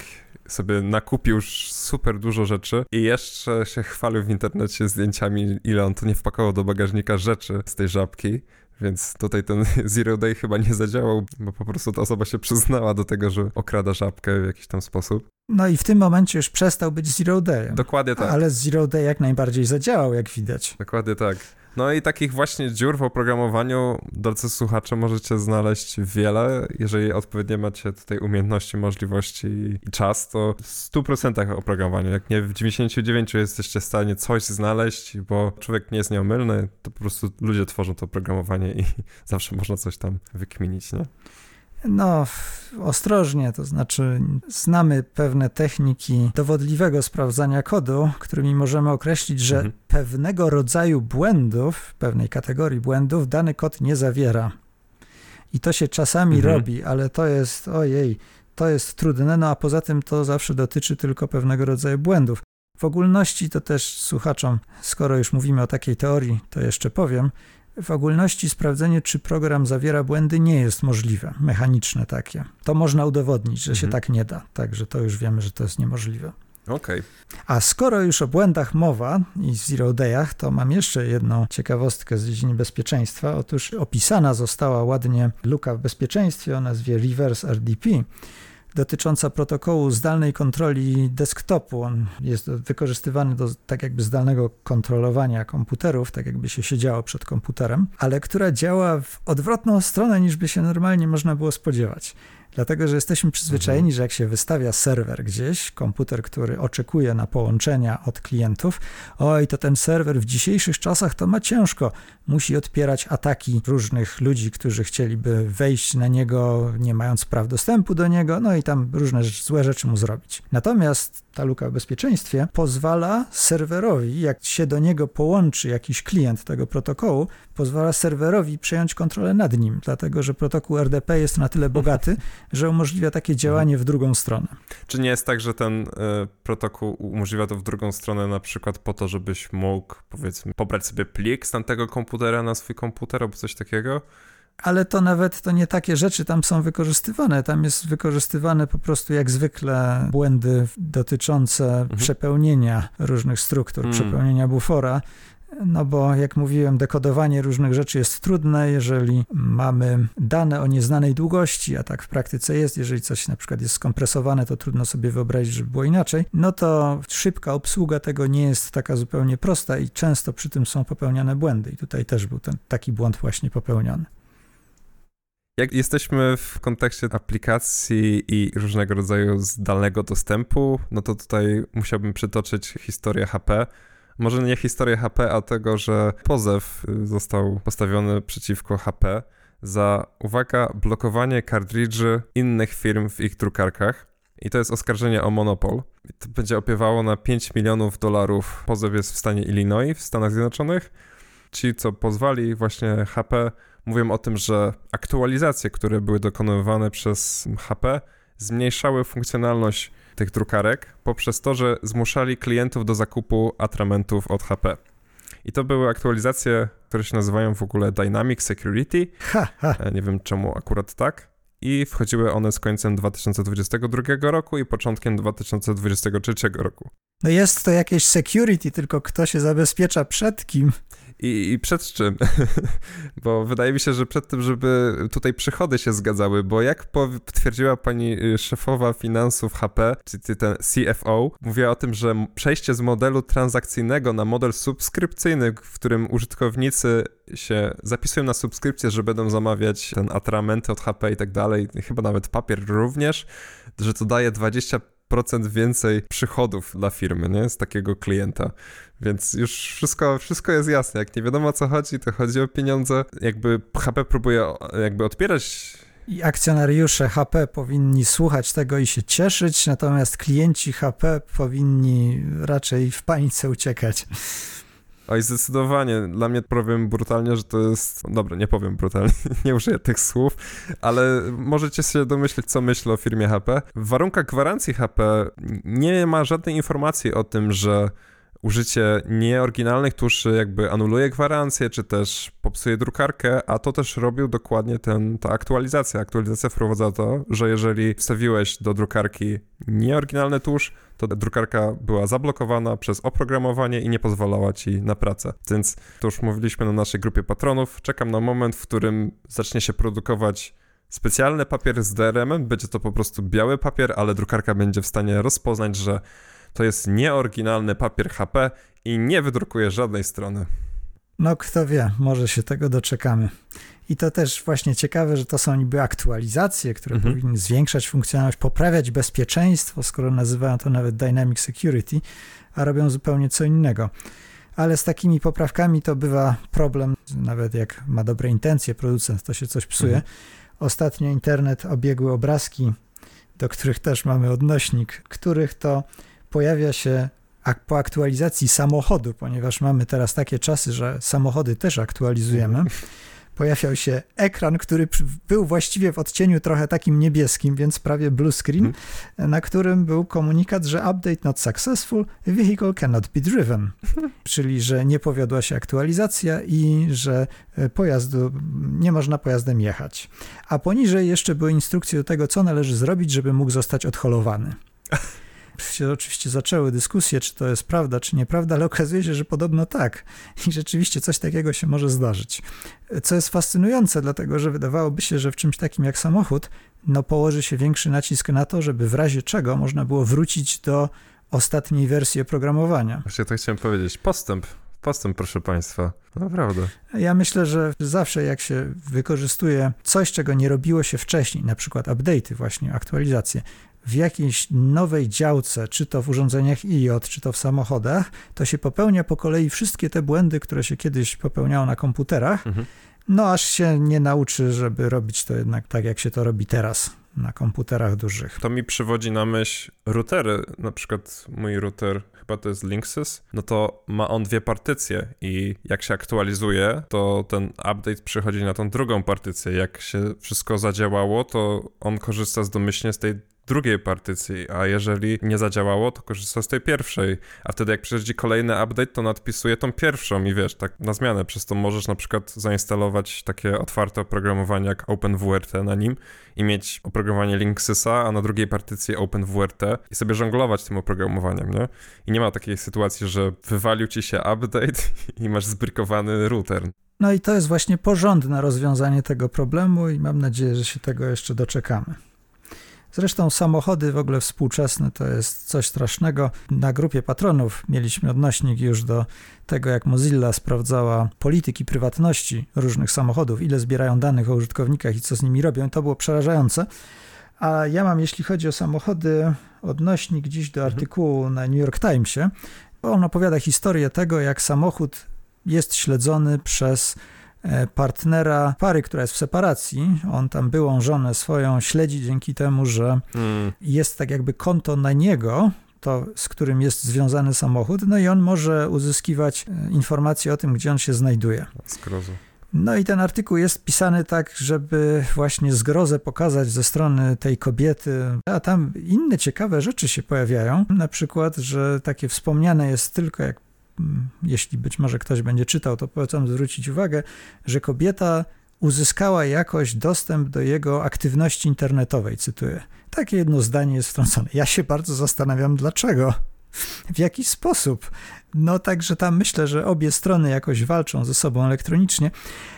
sobie nakupił super dużo rzeczy i jeszcze się chwalił w internecie zdjęciami, ile on to nie wpakował do bagażnika rzeczy z tej żabki. Więc tutaj ten Zero Day chyba nie zadziałał, bo po prostu ta osoba się przyznała do tego, że okrada żabkę w jakiś tam sposób. No i w tym momencie już przestał być Zero Day. Dokładnie tak. Ale Zero Day jak najbardziej zadziałał, jak widać. Dokładnie tak. No i takich właśnie dziur w oprogramowaniu, drodzy słuchacze, możecie znaleźć wiele. Jeżeli odpowiednio macie tutaj umiejętności, możliwości i czas, to w 100% oprogramowania, jak nie w 99% jesteście w stanie coś znaleźć, bo człowiek nie jest nieomylny, to po prostu ludzie tworzą to oprogramowanie i zawsze można coś tam wykminić, nie? No, ostrożnie, to znaczy znamy pewne techniki dowodliwego sprawdzania kodu, którymi możemy określić, że mhm. pewnego rodzaju błędów, pewnej kategorii błędów dany kod nie zawiera. I to się czasami mhm. robi, ale to jest, ojej, to jest trudne, no a poza tym to zawsze dotyczy tylko pewnego rodzaju błędów. W ogólności to też słuchaczom, skoro już mówimy o takiej teorii, to jeszcze powiem, w ogólności sprawdzenie, czy program zawiera błędy, nie jest możliwe, mechaniczne takie. To można udowodnić, że mhm. się tak nie da, także to już wiemy, że to jest niemożliwe. Okay. A skoro już o błędach mowa i zero dayach, to mam jeszcze jedną ciekawostkę z dziedziny bezpieczeństwa. Otóż opisana została ładnie luka w bezpieczeństwie o nazwie Reverse RDP dotycząca protokołu zdalnej kontroli desktopu. On jest wykorzystywany do tak jakby zdalnego kontrolowania komputerów, tak jakby się siedziało przed komputerem, ale która działa w odwrotną stronę niż by się normalnie można było spodziewać. Dlatego, że jesteśmy przyzwyczajeni, mhm. że jak się wystawia serwer gdzieś, komputer, który oczekuje na połączenia od klientów, oj, to ten serwer w dzisiejszych czasach to ma ciężko. Musi odpierać ataki różnych ludzi, którzy chcieliby wejść na niego, nie mając praw dostępu do niego, no i tam różne złe rzeczy mu zrobić. Natomiast ta luka w bezpieczeństwie pozwala serwerowi, jak się do niego połączy jakiś klient tego protokołu, pozwala serwerowi przejąć kontrolę nad nim, dlatego że protokół RDP jest na tyle bogaty, że umożliwia takie działanie w drugą stronę. Czy nie jest tak, że ten y, protokół umożliwia to w drugą stronę na przykład po to, żebyś mógł, powiedzmy, pobrać sobie plik z tamtego komputera na swój komputer albo coś takiego? ale to nawet to nie takie rzeczy tam są wykorzystywane. Tam jest wykorzystywane po prostu jak zwykle błędy dotyczące mhm. przepełnienia różnych struktur, mm. przepełnienia bufora. No bo jak mówiłem, dekodowanie różnych rzeczy jest trudne, jeżeli mamy dane o nieznanej długości, a tak w praktyce jest, jeżeli coś na przykład jest skompresowane, to trudno sobie wyobrazić, żeby było inaczej, no to szybka obsługa tego nie jest taka zupełnie prosta i często przy tym są popełniane błędy. I tutaj też był ten taki błąd właśnie popełniony. Jak jesteśmy w kontekście aplikacji i różnego rodzaju zdalnego dostępu, no to tutaj musiałbym przytoczyć historię HP. Może nie historię HP, a tego, że pozew został postawiony przeciwko HP za, uwaga, blokowanie kartridży innych firm w ich drukarkach. I to jest oskarżenie o monopol. To będzie opiewało na 5 milionów dolarów. Pozew jest w stanie Illinois w Stanach Zjednoczonych. Ci, co pozwali właśnie HP mówią o tym, że aktualizacje, które były dokonywane przez HP, zmniejszały funkcjonalność tych drukarek poprzez to, że zmuszali klientów do zakupu atramentów od HP. I to były aktualizacje, które się nazywają w ogóle Dynamic Security. Ha, ha. E, Nie wiem czemu akurat tak. I wchodziły one z końcem 2022 roku i początkiem 2023 roku. No jest to jakieś security, tylko kto się zabezpiecza przed kim? I, I przed czym? bo wydaje mi się, że przed tym, żeby tutaj przychody się zgadzały, bo jak potwierdziła pani y, szefowa finansów HP, czyli ten CFO, mówiła o tym, że przejście z modelu transakcyjnego na model subskrypcyjny, w którym użytkownicy się zapisują na subskrypcję, że będą zamawiać ten atramenty od HP i tak dalej, chyba nawet papier również, że to daje 20 procent więcej przychodów dla firmy, nie? Z takiego klienta. Więc już wszystko, wszystko jest jasne. Jak nie wiadomo o co chodzi, to chodzi o pieniądze. Jakby HP próbuje jakby odpierać I akcjonariusze HP powinni słuchać tego i się cieszyć, natomiast klienci HP powinni raczej w panice uciekać. Oj, zdecydowanie. Dla mnie powiem brutalnie, że to jest. Dobra, nie powiem brutalnie, nie użyję tych słów, ale możecie się domyślić, co myślę o firmie HP. W warunkach gwarancji HP nie ma żadnej informacji o tym, że użycie nieoryginalnych tuszy jakby anuluje gwarancję, czy też popsuje drukarkę, a to też robił dokładnie ten, ta aktualizacja. Aktualizacja wprowadza to, że jeżeli wstawiłeś do drukarki nieoryginalny tusz, to drukarka była zablokowana przez oprogramowanie i nie pozwalała ci na pracę. Więc to już mówiliśmy na naszej grupie patronów. Czekam na moment, w którym zacznie się produkować specjalny papier z DRM-em. Będzie to po prostu biały papier, ale drukarka będzie w stanie rozpoznać, że to jest nieoryginalny papier HP i nie wydrukuje żadnej strony. No kto wie, może się tego doczekamy. I to też właśnie ciekawe, że to są niby aktualizacje, które Mhm. powinny zwiększać funkcjonalność, poprawiać bezpieczeństwo, skoro nazywają to nawet Dynamic Security, a robią zupełnie co innego. Ale z takimi poprawkami to bywa problem, nawet jak ma dobre intencje producent, to się coś psuje. Mhm. Ostatnio internet obiegły obrazki, do których też mamy odnośnik, których to pojawia się po aktualizacji samochodu, ponieważ mamy teraz takie czasy, że samochody też aktualizujemy. Pojawiał się ekran, który był właściwie w odcieniu trochę takim niebieskim, więc prawie blue screen, na którym był komunikat, że update not successful, vehicle cannot be driven. Czyli, że nie powiodła się aktualizacja i że e, pojazdu, nie można pojazdem jechać. A poniżej jeszcze były instrukcje do tego, co należy zrobić, żeby mógł zostać odholowany. Się oczywiście zaczęły dyskusje, czy to jest prawda, czy nieprawda, ale okazuje się, że podobno tak. I rzeczywiście coś takiego się może zdarzyć. Co jest fascynujące, dlatego że wydawałoby się, że w czymś takim jak samochód, no położy się większy nacisk na to, żeby w razie czego można było wrócić do ostatniej wersji oprogramowania. Właśnie to chciałem powiedzieć. Postęp. Postęp, proszę państwa. Naprawdę. Ja myślę, że zawsze jak się wykorzystuje coś, czego nie robiło się wcześniej, na przykład update'y właśnie, aktualizacje, w jakiejś nowej działce, czy to w urządzeniach IoT, czy to w samochodach, to się popełnia po kolei wszystkie te błędy, które się kiedyś popełniało na komputerach, Mhm. no aż się nie nauczy, żeby robić to jednak tak, jak się to robi teraz na komputerach dużych. To mi przywodzi na myśl routery. Na przykład mój router, chyba to jest Linksys, no to ma on dwie partycje i jak się aktualizuje, to ten update przychodzi na tą drugą partycję. Jak się wszystko zadziałało, to on korzysta z domyślnie z tej drugiej partycji, a jeżeli nie zadziałało, to korzysta z tej pierwszej, a wtedy jak przychodzi kolejny update, to nadpisuje tą pierwszą i wiesz, tak na zmianę, przez to możesz na przykład zainstalować takie otwarte oprogramowanie jak OpenWRT na nim i mieć oprogramowanie Linksysa, a na drugiej partycji OpenWRT i sobie żonglować tym oprogramowaniem, nie? I nie ma takiej sytuacji, że wywalił ci się update i masz zbrykowany router. No i to jest właśnie porządne rozwiązanie tego problemu i mam nadzieję, że się tego jeszcze doczekamy. Zresztą samochody w ogóle współczesne to jest coś strasznego. Na grupie patronów mieliśmy odnośnik już do tego, jak Mozilla sprawdzała polityki prywatności różnych samochodów, ile zbierają danych o użytkownikach i co z nimi robią. To było przerażające. A ja mam, jeśli chodzi o samochody, odnośnik dziś do artykułu na New York Timesie. On opowiada historię tego, jak samochód jest śledzony przez partnera pary, która jest w separacji. On tam byłą żonę swoją śledzi dzięki temu, że Mm, jest tak jakby konto na niego, to z którym jest związany samochód, no i on może uzyskiwać e, informacje o tym, gdzie on się znajduje. skrozu. No i ten artykuł jest pisany tak, żeby właśnie zgrozę pokazać ze strony tej kobiety, a tam inne ciekawe rzeczy się pojawiają. Na przykład, że takie wspomniane jest tylko jak jeśli być może ktoś będzie czytał, to polecam zwrócić uwagę, że kobieta uzyskała jakoś dostęp do jego aktywności internetowej, cytuję. Takie jedno zdanie jest wtrącone. Ja się bardzo zastanawiam, dlaczego. W jaki sposób? No także tam myślę, że obie strony jakoś walczą ze sobą elektronicznie,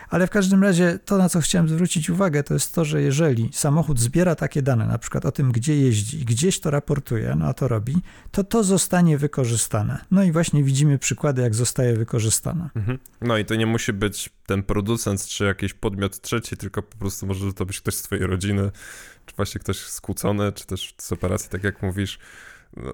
ale w każdym razie to, na co chciałem zwrócić uwagę, to jest to, że jeżeli samochód zbiera takie dane, na przykład o tym, gdzie jeździ gdzieś to raportuje, no a to robi, to to zostanie wykorzystane. No i właśnie widzimy przykłady, jak zostaje wykorzystane. Mhm. No i to nie musi być ten producent czy jakiś podmiot trzeci, tylko po prostu może to być ktoś z twojej rodziny, czy właśnie ktoś skłócony, czy też z operacji, tak jak mówisz. No.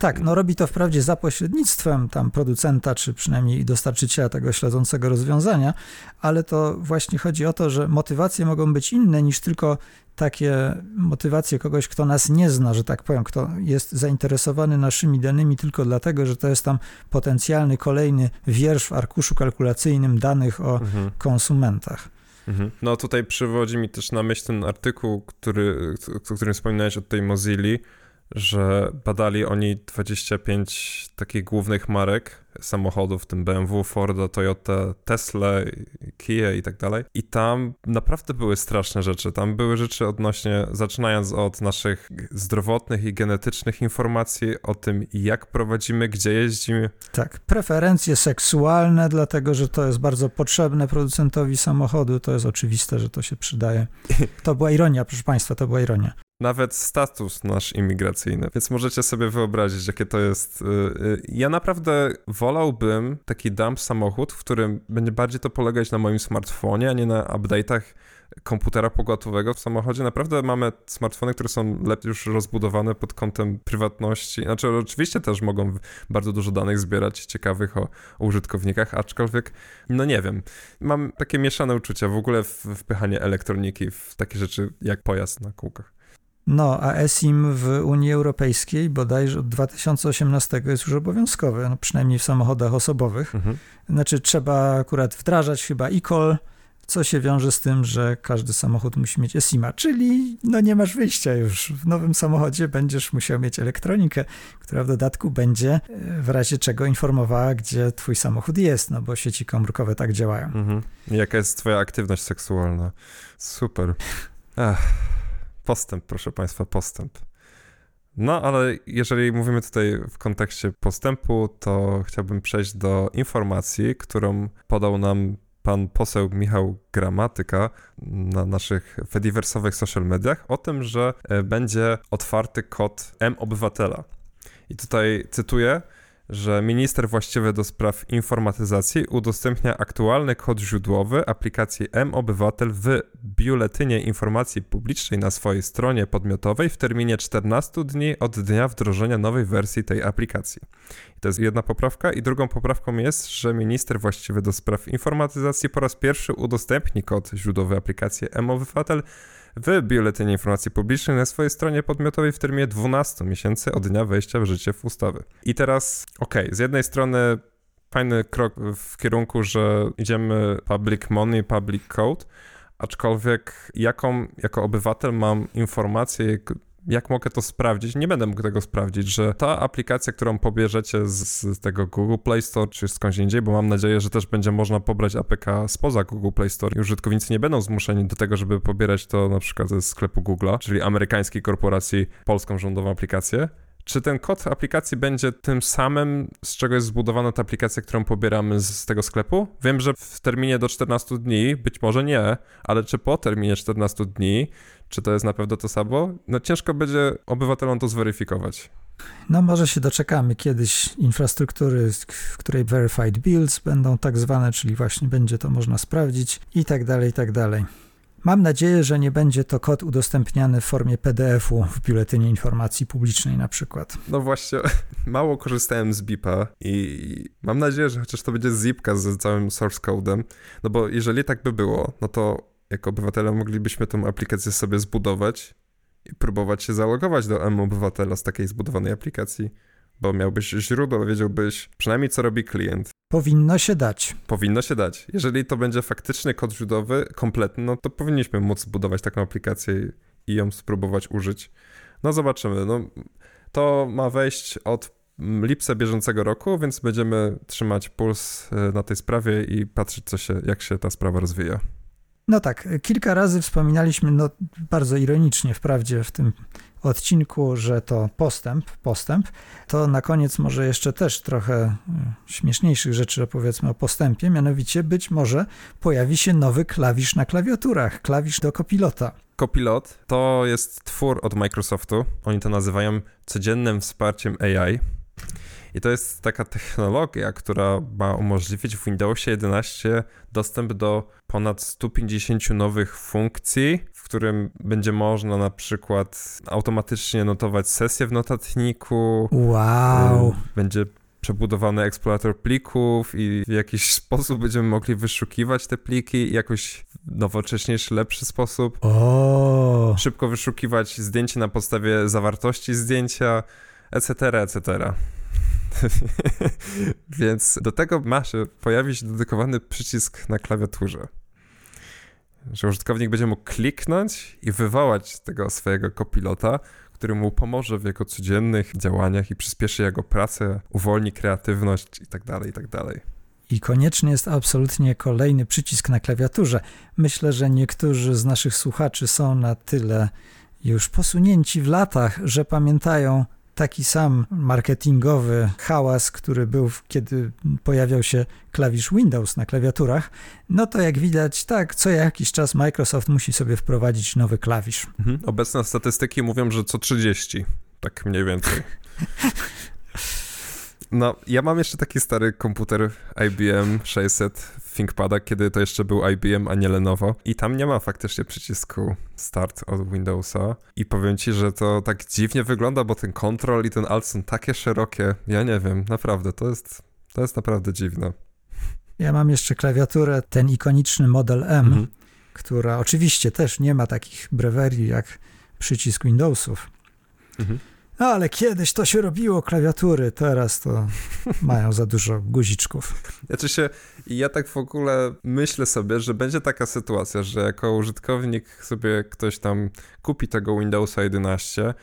Tak, no robi to wprawdzie za pośrednictwem tam producenta, czy przynajmniej dostarczyciela tego śledzącego rozwiązania, ale to właśnie chodzi o to, że motywacje mogą być inne niż tylko takie motywacje kogoś, kto nas nie zna, że tak powiem, kto jest zainteresowany naszymi danymi tylko dlatego, że to jest tam potencjalny kolejny wiersz w arkuszu kalkulacyjnym danych o mhm. konsumentach. Mhm. No tutaj przywodzi mi też na myśl ten artykuł, który, o którym wspominałeś od tej Mozilla, że badali oni 25 takich głównych marek samochodów, w tym BMW, Forda, Toyota, Tesla, Kia i tak dalej. I tam naprawdę były straszne rzeczy. Tam były rzeczy odnośnie, zaczynając od naszych zdrowotnych i genetycznych informacji o tym, jak prowadzimy, gdzie jeździmy. Tak, preferencje seksualne, dlatego że to jest bardzo potrzebne producentowi samochodu. To jest oczywiste, że to się przydaje. To była ironia, proszę Państwa, to była ironia nawet status nasz imigracyjny. Więc możecie sobie wyobrazić, jakie to jest. Y, y, ja naprawdę wolałbym taki dump samochód, w którym będzie bardziej to polegać na moim smartfonie, a nie na update'ach komputera pogotowego w samochodzie. Naprawdę mamy smartfony, które są lepiej już rozbudowane pod kątem prywatności. Znaczy, oczywiście też mogą bardzo dużo danych zbierać ciekawych o, o użytkownikach, aczkolwiek, no nie wiem. Mam takie mieszane uczucia w ogóle w wpychanie elektroniki w takie rzeczy jak pojazd na kółkach. No, a ESIM w Unii Europejskiej bodajże od 2018 jest już obowiązkowy, no przynajmniej w samochodach osobowych. Mhm. Znaczy trzeba akurat wdrażać chyba e-call, co się wiąże z tym, że każdy samochód musi mieć ESIMA, czyli no nie masz wyjścia już. W nowym samochodzie będziesz musiał mieć elektronikę, która w dodatku będzie e, w razie czego informowała, gdzie twój samochód jest, no bo sieci komórkowe tak działają. Mhm. Jaka jest twoja aktywność seksualna? Super. Ach. Postęp, proszę Państwa, postęp. No, ale jeżeli mówimy tutaj w kontekście postępu, to chciałbym przejść do informacji, którą podał nam pan poseł Michał Gramatyka na naszych fediversowych social mediach o tym, że e, będzie otwarty kod M-Obywatela. I tutaj cytuję, że minister właściwy do spraw informatyzacji udostępnia aktualny kod źródłowy aplikacji M-Obywatel w Biuletynie Informacji Publicznej na swojej stronie podmiotowej w terminie 14 dni od dnia wdrożenia nowej wersji tej aplikacji. I to jest jedna poprawka. I drugą poprawką jest, że minister właściwy do spraw informatyzacji po raz pierwszy udostępni kod źródłowy aplikacji M-Obywatel w Biuletynie Informacji Publicznej na swojej stronie podmiotowej w terminie 12 miesięcy od dnia wejścia w życie w ustawy. I teraz, okej, okay, z jednej strony fajny krok w kierunku, że idziemy public money, public code, aczkolwiek jaką jako obywatel mam informację, jak mogę to sprawdzić? Nie będę mógł tego sprawdzić, że ta aplikacja, którą pobierzecie z, z, tego Google Play Store czy skądś indziej, bo mam nadzieję, że też będzie można pobrać APK spoza Google Play Store i użytkownicy nie będą zmuszeni do tego, żeby pobierać to na przykład ze sklepu Google'a, czyli amerykańskiej korporacji, polską rządową aplikację. Czy ten kod aplikacji będzie tym samym, z czego jest zbudowana ta aplikacja, którą pobieramy z, z tego sklepu? Wiem, że w terminie do 14 dni, być może nie, ale czy po terminie 14 dni czy to jest na pewno to samo? No ciężko będzie obywatelom to zweryfikować. No może się doczekamy kiedyś infrastruktury, w której verified builds będą tak zwane, czyli właśnie będzie to można sprawdzić i tak dalej, i tak dalej. Mam nadzieję, że nie będzie to kod udostępniany w formie PDF-u w biuletynie informacji publicznej na przykład. No właśnie, mało korzystałem z BIP-a i mam nadzieję, że chociaż to będzie zipka z całym source codem, no bo jeżeli tak by było, no to jako obywatele moglibyśmy tę aplikację sobie zbudować i próbować się zalogować do M-Obywatela z takiej zbudowanej aplikacji. bo miałbyś źródło, wiedziałbyś przynajmniej co robi klient. Powinno się dać. Powinno się dać. Jeżeli to będzie faktyczny kod źródłowy, kompletny, no to powinniśmy móc zbudować taką aplikację i ją spróbować użyć. No zobaczymy. No, to ma wejść od lipca bieżącego roku, więc będziemy trzymać puls e, na tej sprawie i patrzeć, co się, jak się ta sprawa rozwija. No tak, kilka razy wspominaliśmy, no bardzo ironicznie wprawdzie w tym odcinku, że to postęp, postęp, to na koniec może jeszcze też trochę e, śmieszniejszych rzeczy opowiedzmy o postępie, mianowicie być może pojawi się nowy klawisz na klawiaturach, klawisz do kopilota. Copilot to jest twór od Microsoftu. Oni to nazywają codziennym wsparciem AI. I to jest taka technologia, która ma umożliwić w Windowsie 11 dostęp do ponad 150 nowych funkcji, w którym będzie można na przykład automatycznie notować sesję w notatniku. Wow. Będzie przebudowany eksplorator plików i w jakiś sposób będziemy mogli wyszukiwać te pliki jakoś nowocześniejszy, lepszy sposób. O. Szybko wyszukiwać zdjęcie na podstawie zawartości zdjęcia, etc., etc. Więc do tego ma się pojawić dedykowany przycisk na klawiaturze. Że użytkownik będzie mógł kliknąć i wywołać tego swojego kopilota, który mu pomoże w jego codziennych działaniach i przyspieszy jego pracę, uwolni kreatywność itd., tak itd. Tak I konieczny jest absolutnie kolejny przycisk na klawiaturze. Myślę, że niektórzy z naszych słuchaczy są na tyle już posunięci w latach, że pamiętają taki sam marketingowy hałas, który był, kiedy pojawiał się klawisz Windows na klawiaturach, no to jak widać, tak, co jakiś czas Microsoft musi sobie wprowadzić nowy klawisz. Mhm. Obecne statystyki mówią, że co 30, tak mniej więcej. No, ja mam jeszcze taki stary komputer IBM 600 ThinkPada, kiedy to jeszcze był IBM, a nie Lenovo. I tam nie ma faktycznie przycisku Start od Windowsa. I powiem ci, że to tak dziwnie wygląda, bo ten Control i ten Alt są takie szerokie. Ja nie wiem, naprawdę, to jest, to jest naprawdę dziwne. Ja mam jeszcze klawiaturę, ten ikoniczny Model M, mhm. która oczywiście też nie ma takich brewerii jak przycisk Windowsów. Mhm. No, ale kiedyś to się robiło klawiatury, teraz to mają za dużo guziczków. Znaczy się, ja tak w ogóle myślę sobie, że będzie taka sytuacja, że jako użytkownik sobie ktoś tam kupi tego Windowsa 11,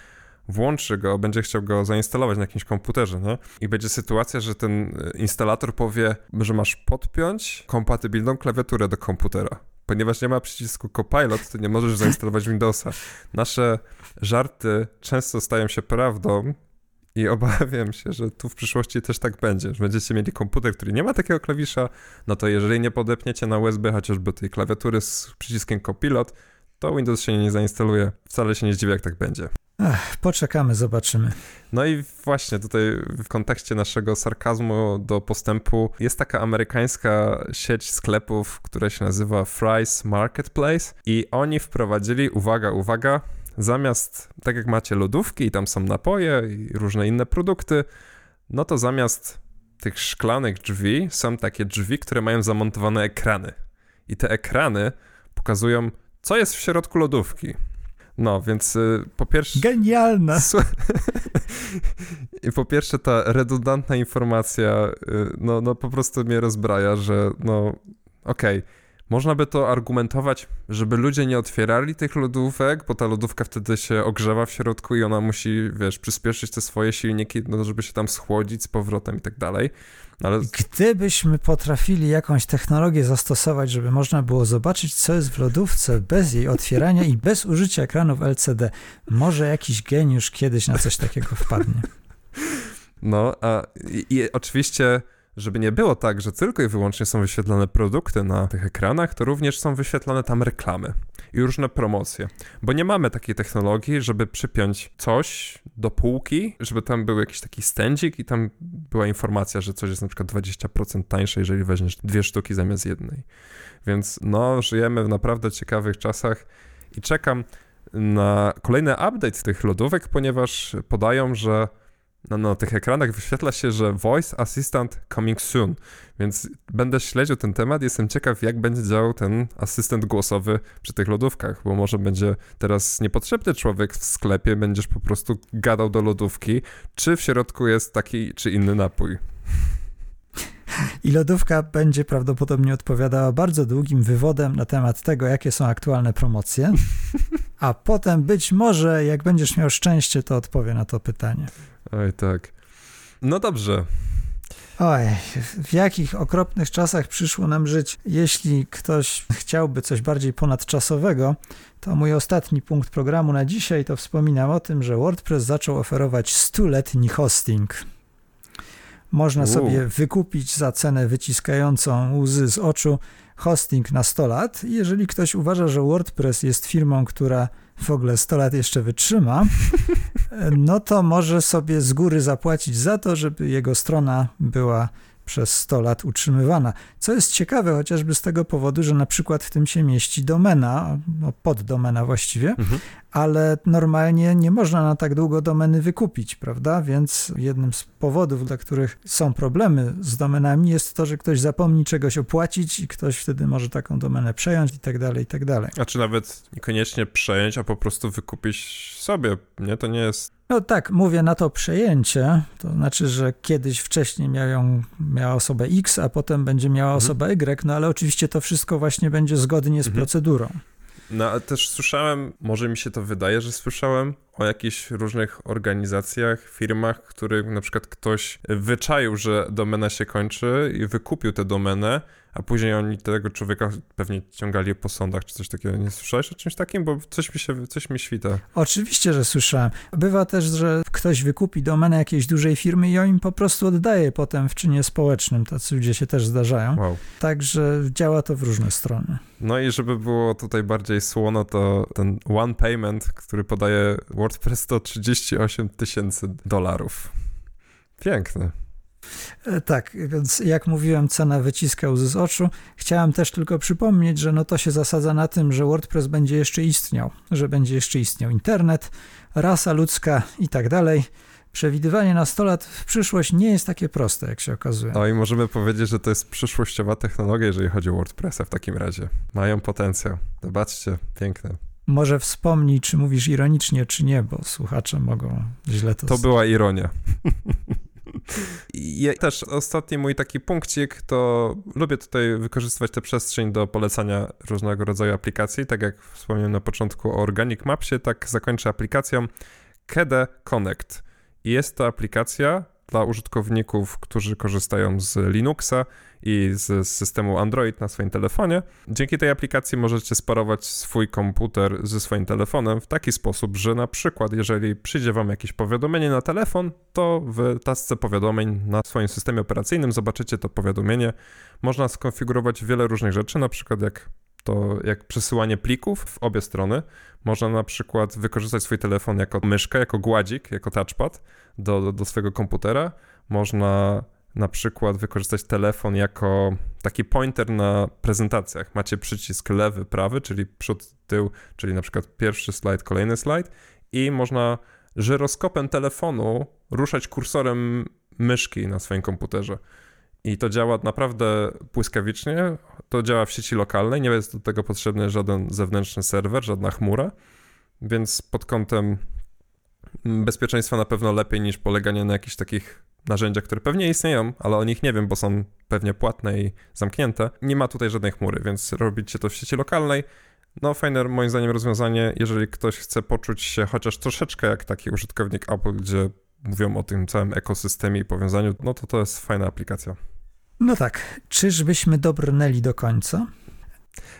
włączy go, będzie chciał go zainstalować na jakimś komputerze, nie? I będzie sytuacja, że ten instalator powie, że masz podpiąć kompatybilną klawiaturę do komputera ponieważ nie ma przycisku Copilot, to nie możesz zainstalować Windowsa. Nasze żarty często stają się prawdą i obawiam się, że tu w przyszłości też tak będzie, że będziecie mieli komputer, który nie ma takiego klawisza, no to jeżeli nie podepniecie na USB chociażby tej klawiatury z przyciskiem Copilot, to Windows się nie zainstaluje. Wcale się nie zdziwię, jak tak będzie. Ach, poczekamy, zobaczymy. No i właśnie tutaj w kontekście naszego sarkazmu do postępu jest taka amerykańska sieć sklepów, która się nazywa Fry's Marketplace i oni wprowadzili, uwaga, uwaga, zamiast, tak jak macie lodówki i tam są napoje i różne inne produkty, no to zamiast tych szklanych drzwi są takie drzwi, które mają zamontowane ekrany. I te ekrany pokazują, co jest w środku lodówki. No, więc y, po pierwsze... Genialna! Po pierwsze ta redundantna informacja, y, no, no po prostu mnie rozbraja, że no okej, okay, można by to argumentować, żeby ludzie nie otwierali tych lodówek, bo ta lodówka wtedy się ogrzewa w środku i ona musi, wiesz, przyspieszyć te swoje silniki, no, żeby się tam schłodzić z powrotem i tak dalej. Ale... Gdybyśmy potrafili jakąś technologię zastosować, żeby można było zobaczyć, co jest w lodówce bez jej otwierania i bez użycia ekranów LCD, może jakiś geniusz kiedyś na coś takiego wpadnie. No, a i, i oczywiście żeby nie było tak, że tylko i wyłącznie są wyświetlane produkty na tych ekranach, to również są wyświetlane tam reklamy i różne promocje. Bo nie mamy takiej technologii, żeby przypiąć coś do półki, żeby tam był jakiś taki stędzik i tam była informacja, że coś jest na przykład 20% tańsze, jeżeli weźmiesz dwie sztuki zamiast jednej. Więc no, żyjemy w naprawdę ciekawych czasach i czekam na kolejny update tych lodówek, ponieważ podają, że no, na tych ekranach wyświetla się, że Voice Assistant coming soon, więc będę śledził ten temat. Jestem ciekaw, jak będzie działał ten asystent głosowy przy tych lodówkach, bo może będzie teraz niepotrzebny człowiek w sklepie, będziesz po prostu gadał do lodówki, czy w środku jest taki czy inny napój. I lodówka będzie prawdopodobnie odpowiadała bardzo długim wywodem na temat tego, jakie są aktualne promocje. A potem być może, jak będziesz miał szczęście, to odpowie na to pytanie. Oj, tak. No dobrze. Oj, w jakich okropnych czasach przyszło nam żyć. Jeśli ktoś chciałby coś bardziej ponadczasowego, to mój ostatni punkt programu na dzisiaj to wspominam o tym, że WordPress zaczął oferować stuletni hosting. Można U. sobie wykupić za cenę wyciskającą łzy z oczu hosting na 100 lat. Jeżeli ktoś uważa, że WordPress jest firmą, która w ogóle 100 lat jeszcze wytrzyma, no to może sobie z góry zapłacić za to, żeby jego strona była przez 100 lat utrzymywana. Co jest ciekawe, chociażby z tego powodu, że na przykład w tym się mieści domena, no poddomena właściwie, mhm. ale normalnie nie można na tak długo domeny wykupić, prawda? Więc jednym z powodów, dla których są problemy z domenami, jest to, że ktoś zapomni czegoś opłacić i ktoś wtedy może taką domenę przejąć i tak dalej, i tak dalej. A czy nawet niekoniecznie przejąć, a po prostu wykupić sobie, nie? To nie jest no tak, mówię na to przejęcie, to znaczy, że kiedyś wcześniej miała, miała osobę X, a potem będzie miała mhm. osobę Y, no ale oczywiście to wszystko właśnie będzie zgodnie z mhm. procedurą. No ale też słyszałem, może mi się to wydaje, że słyszałem o jakichś różnych organizacjach, firmach, których na przykład ktoś wyczaił, że domena się kończy i wykupił tę domenę, a później oni tego człowieka pewnie ciągali po sądach czy coś takiego. Nie słyszałeś o czymś takim? Bo coś mi się, coś mi świta. Oczywiście, że słyszałem. Bywa też, że ktoś wykupi domenę jakiejś dużej firmy i on im po prostu oddaje potem w czynie społecznym. Tacy ludzie się też zdarzają. Wow. Także działa to w różne strony. No i żeby było tutaj bardziej słono, to ten one payment, który podaje WordPress to 38 tysięcy dolarów. Piękne. E, tak, więc jak mówiłem, cena wyciska łzy z oczu. Chciałem też tylko przypomnieć, że no to się zasadza na tym, że WordPress będzie jeszcze istniał, że będzie jeszcze istniał internet, rasa ludzka i tak dalej. Przewidywanie na 100 lat w przyszłość nie jest takie proste, jak się okazuje. No i możemy powiedzieć, że to jest przyszłościowa technologia, jeżeli chodzi o WordPressa w takim razie. Mają potencjał. Zobaczcie, piękne. Może wspomnij, czy mówisz ironicznie, czy nie, bo słuchacze mogą źle to... To była ironia. I też ostatni mój taki punkcik, to lubię tutaj wykorzystywać tę przestrzeń do polecania różnego rodzaju aplikacji. Tak jak wspomniałem na początku o Organic Mapsie, tak zakończę aplikacją KEDE Connect. Jest to aplikacja dla użytkowników, którzy korzystają z Linuxa i z systemu Android na swoim telefonie. Dzięki tej aplikacji możecie sparować swój komputer ze swoim telefonem w taki sposób, że na przykład jeżeli przyjdzie wam jakieś powiadomienie na telefon, to w tasce powiadomień na swoim systemie operacyjnym zobaczycie to powiadomienie. Można skonfigurować wiele różnych rzeczy, na przykład jak to jak przesyłanie plików w obie strony. Można na przykład wykorzystać swój telefon jako myszkę, jako gładzik, jako touchpad do, do, do swojego komputera. Można na przykład wykorzystać telefon jako taki pointer na prezentacjach. Macie przycisk lewy, prawy, czyli przód, tył, czyli na przykład pierwszy slajd, kolejny slajd i można żyroskopem telefonu ruszać kursorem myszki na swoim komputerze. I to działa naprawdę błyskawicznie. To działa w sieci lokalnej, nie jest do tego potrzebny żaden zewnętrzny serwer, żadna chmura, więc pod kątem bezpieczeństwa na pewno lepiej niż poleganie na jakichś takich narzędziach, które pewnie istnieją, ale o nich nie wiem, bo są pewnie płatne i zamknięte. Nie ma tutaj żadnej chmury, więc robicie to w sieci lokalnej. No, fajne moim zdaniem rozwiązanie, jeżeli ktoś chce poczuć się chociaż troszeczkę jak taki użytkownik Apple, gdzie mówią o tym całym ekosystemie i powiązaniu, no to to jest fajna aplikacja. No tak, czyżbyśmy dobrnęli do końca?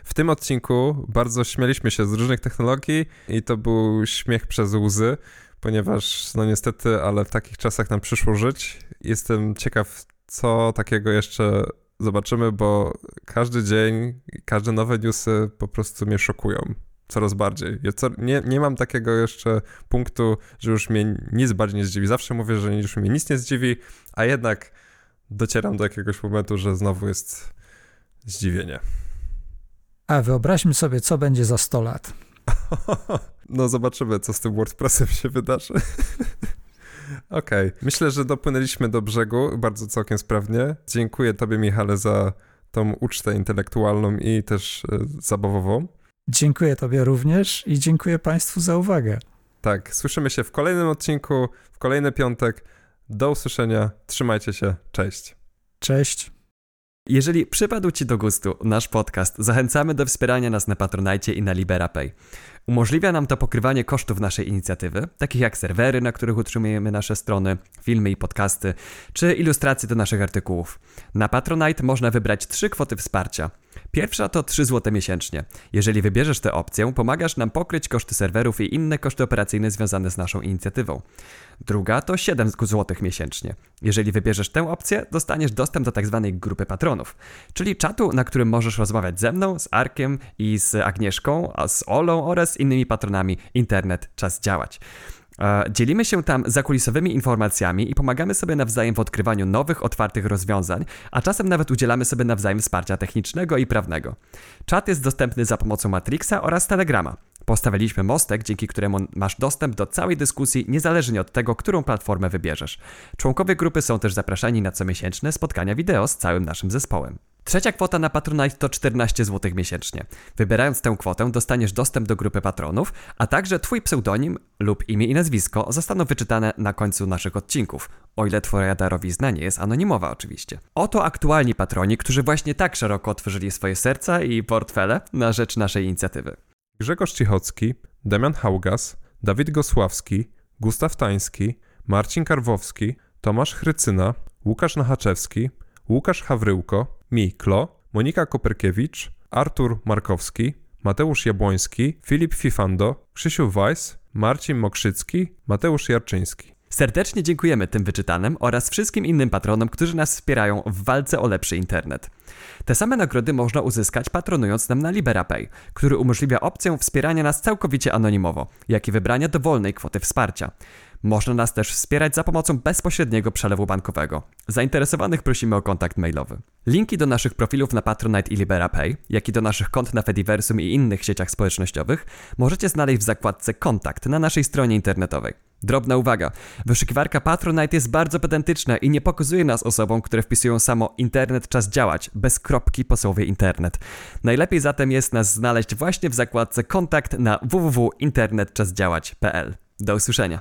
W tym odcinku bardzo śmieliśmy się z różnych technologii i to był śmiech przez łzy, ponieważ no niestety, ale w takich czasach nam przyszło żyć. Jestem ciekaw, co takiego jeszcze zobaczymy, bo każdy dzień, każde nowe newsy po prostu mnie szokują coraz bardziej. Ja co, nie, nie mam takiego jeszcze punktu, że już mnie nic bardziej nie zdziwi. Zawsze mówię, że już mnie nic nie zdziwi, a jednak docieram do jakiegoś momentu, że znowu jest zdziwienie. A wyobraźmy sobie, co będzie za 100 lat. No zobaczymy, co z tym WordPressem się wydarzy. Okej, okay. myślę, że dopłynęliśmy do brzegu bardzo całkiem sprawnie. Dziękuję Tobie, Michale, za tą ucztę intelektualną i też e, zabawową. Dziękuję Tobie również i dziękuję Państwu za uwagę. Tak, słyszymy się w kolejnym odcinku, w kolejny piątek. Do usłyszenia, trzymajcie się, cześć. Cześć. Jeżeli przypadł Ci do gustu nasz podcast, zachęcamy do wspierania nas na Patronite i na LiberaPay. Umożliwia nam to pokrywanie kosztów naszej inicjatywy, takich jak serwery, na których utrzymujemy nasze strony, filmy i podcasty, czy ilustracje do naszych artykułów. Na Patronite można wybrać trzy kwoty wsparcia. Pierwsza to 3 zł miesięcznie. Jeżeli wybierzesz tę opcję, pomagasz nam pokryć koszty serwerów i inne koszty operacyjne związane z naszą inicjatywą. Druga to 7 zł miesięcznie. Jeżeli wybierzesz tę opcję, dostaniesz dostęp do tzw. Tak grupy patronów, czyli czatu, na którym możesz rozmawiać ze mną, z Arkiem i z Agnieszką, a z Olą oraz z innymi patronami. Internet, czas działać. E, dzielimy się tam zakulisowymi informacjami i pomagamy sobie nawzajem w odkrywaniu nowych, otwartych rozwiązań, a czasem nawet udzielamy sobie nawzajem wsparcia technicznego i prawnego. Czat jest dostępny za pomocą Matrixa oraz Telegrama. Postawiliśmy mostek, dzięki któremu masz dostęp do całej dyskusji, niezależnie od tego, którą platformę wybierzesz. Członkowie grupy są też zapraszani na comiesięczne spotkania wideo z całym naszym zespołem. Trzecia kwota na Patronite to 14 zł miesięcznie. Wybierając tę kwotę dostaniesz dostęp do grupy patronów, a także Twój pseudonim lub imię i nazwisko zostaną wyczytane na końcu naszych odcinków, o ile Twoja darowizna nie jest anonimowa oczywiście. Oto aktualni patroni, którzy właśnie tak szeroko otworzyli swoje serca i portfele na rzecz naszej inicjatywy. Grzegorz Cichocki, Damian Haugas, Dawid Gosławski, Gustaw Tański, Marcin Karwowski, Tomasz Chrycyna, Łukasz Nachaczewski, Łukasz Hawryłko, Miklo, Monika Koperkiewicz, Artur Markowski, Mateusz Jabłoński, Filip Fifando, Krzysiu Weiss, Marcin Mokrzycki, Mateusz Jarczyński. Serdecznie dziękujemy tym wyczytanym oraz wszystkim innym patronom, którzy nas wspierają w walce o lepszy internet. Te same nagrody można uzyskać patronując nam na LiberaPay, który umożliwia opcję wspierania nas całkowicie anonimowo, jak i wybrania dowolnej kwoty wsparcia. Można nas też wspierać za pomocą bezpośredniego przelewu bankowego. Zainteresowanych prosimy o kontakt mailowy. Linki do naszych profilów na Patronite i LiberaPay, jak i do naszych kont na Fediversum i innych sieciach społecznościowych możecie znaleźć w zakładce Kontakt na naszej stronie internetowej. Drobna uwaga. Wyszukiwarka Patronite jest bardzo pedantyczna i nie pokazuje nas osobom, które wpisują samo internet czas działać, bez kropki po słowie internet. Najlepiej zatem jest nas znaleźć właśnie w zakładce Kontakt na www.internetczasdziałać.pl. Do usłyszenia.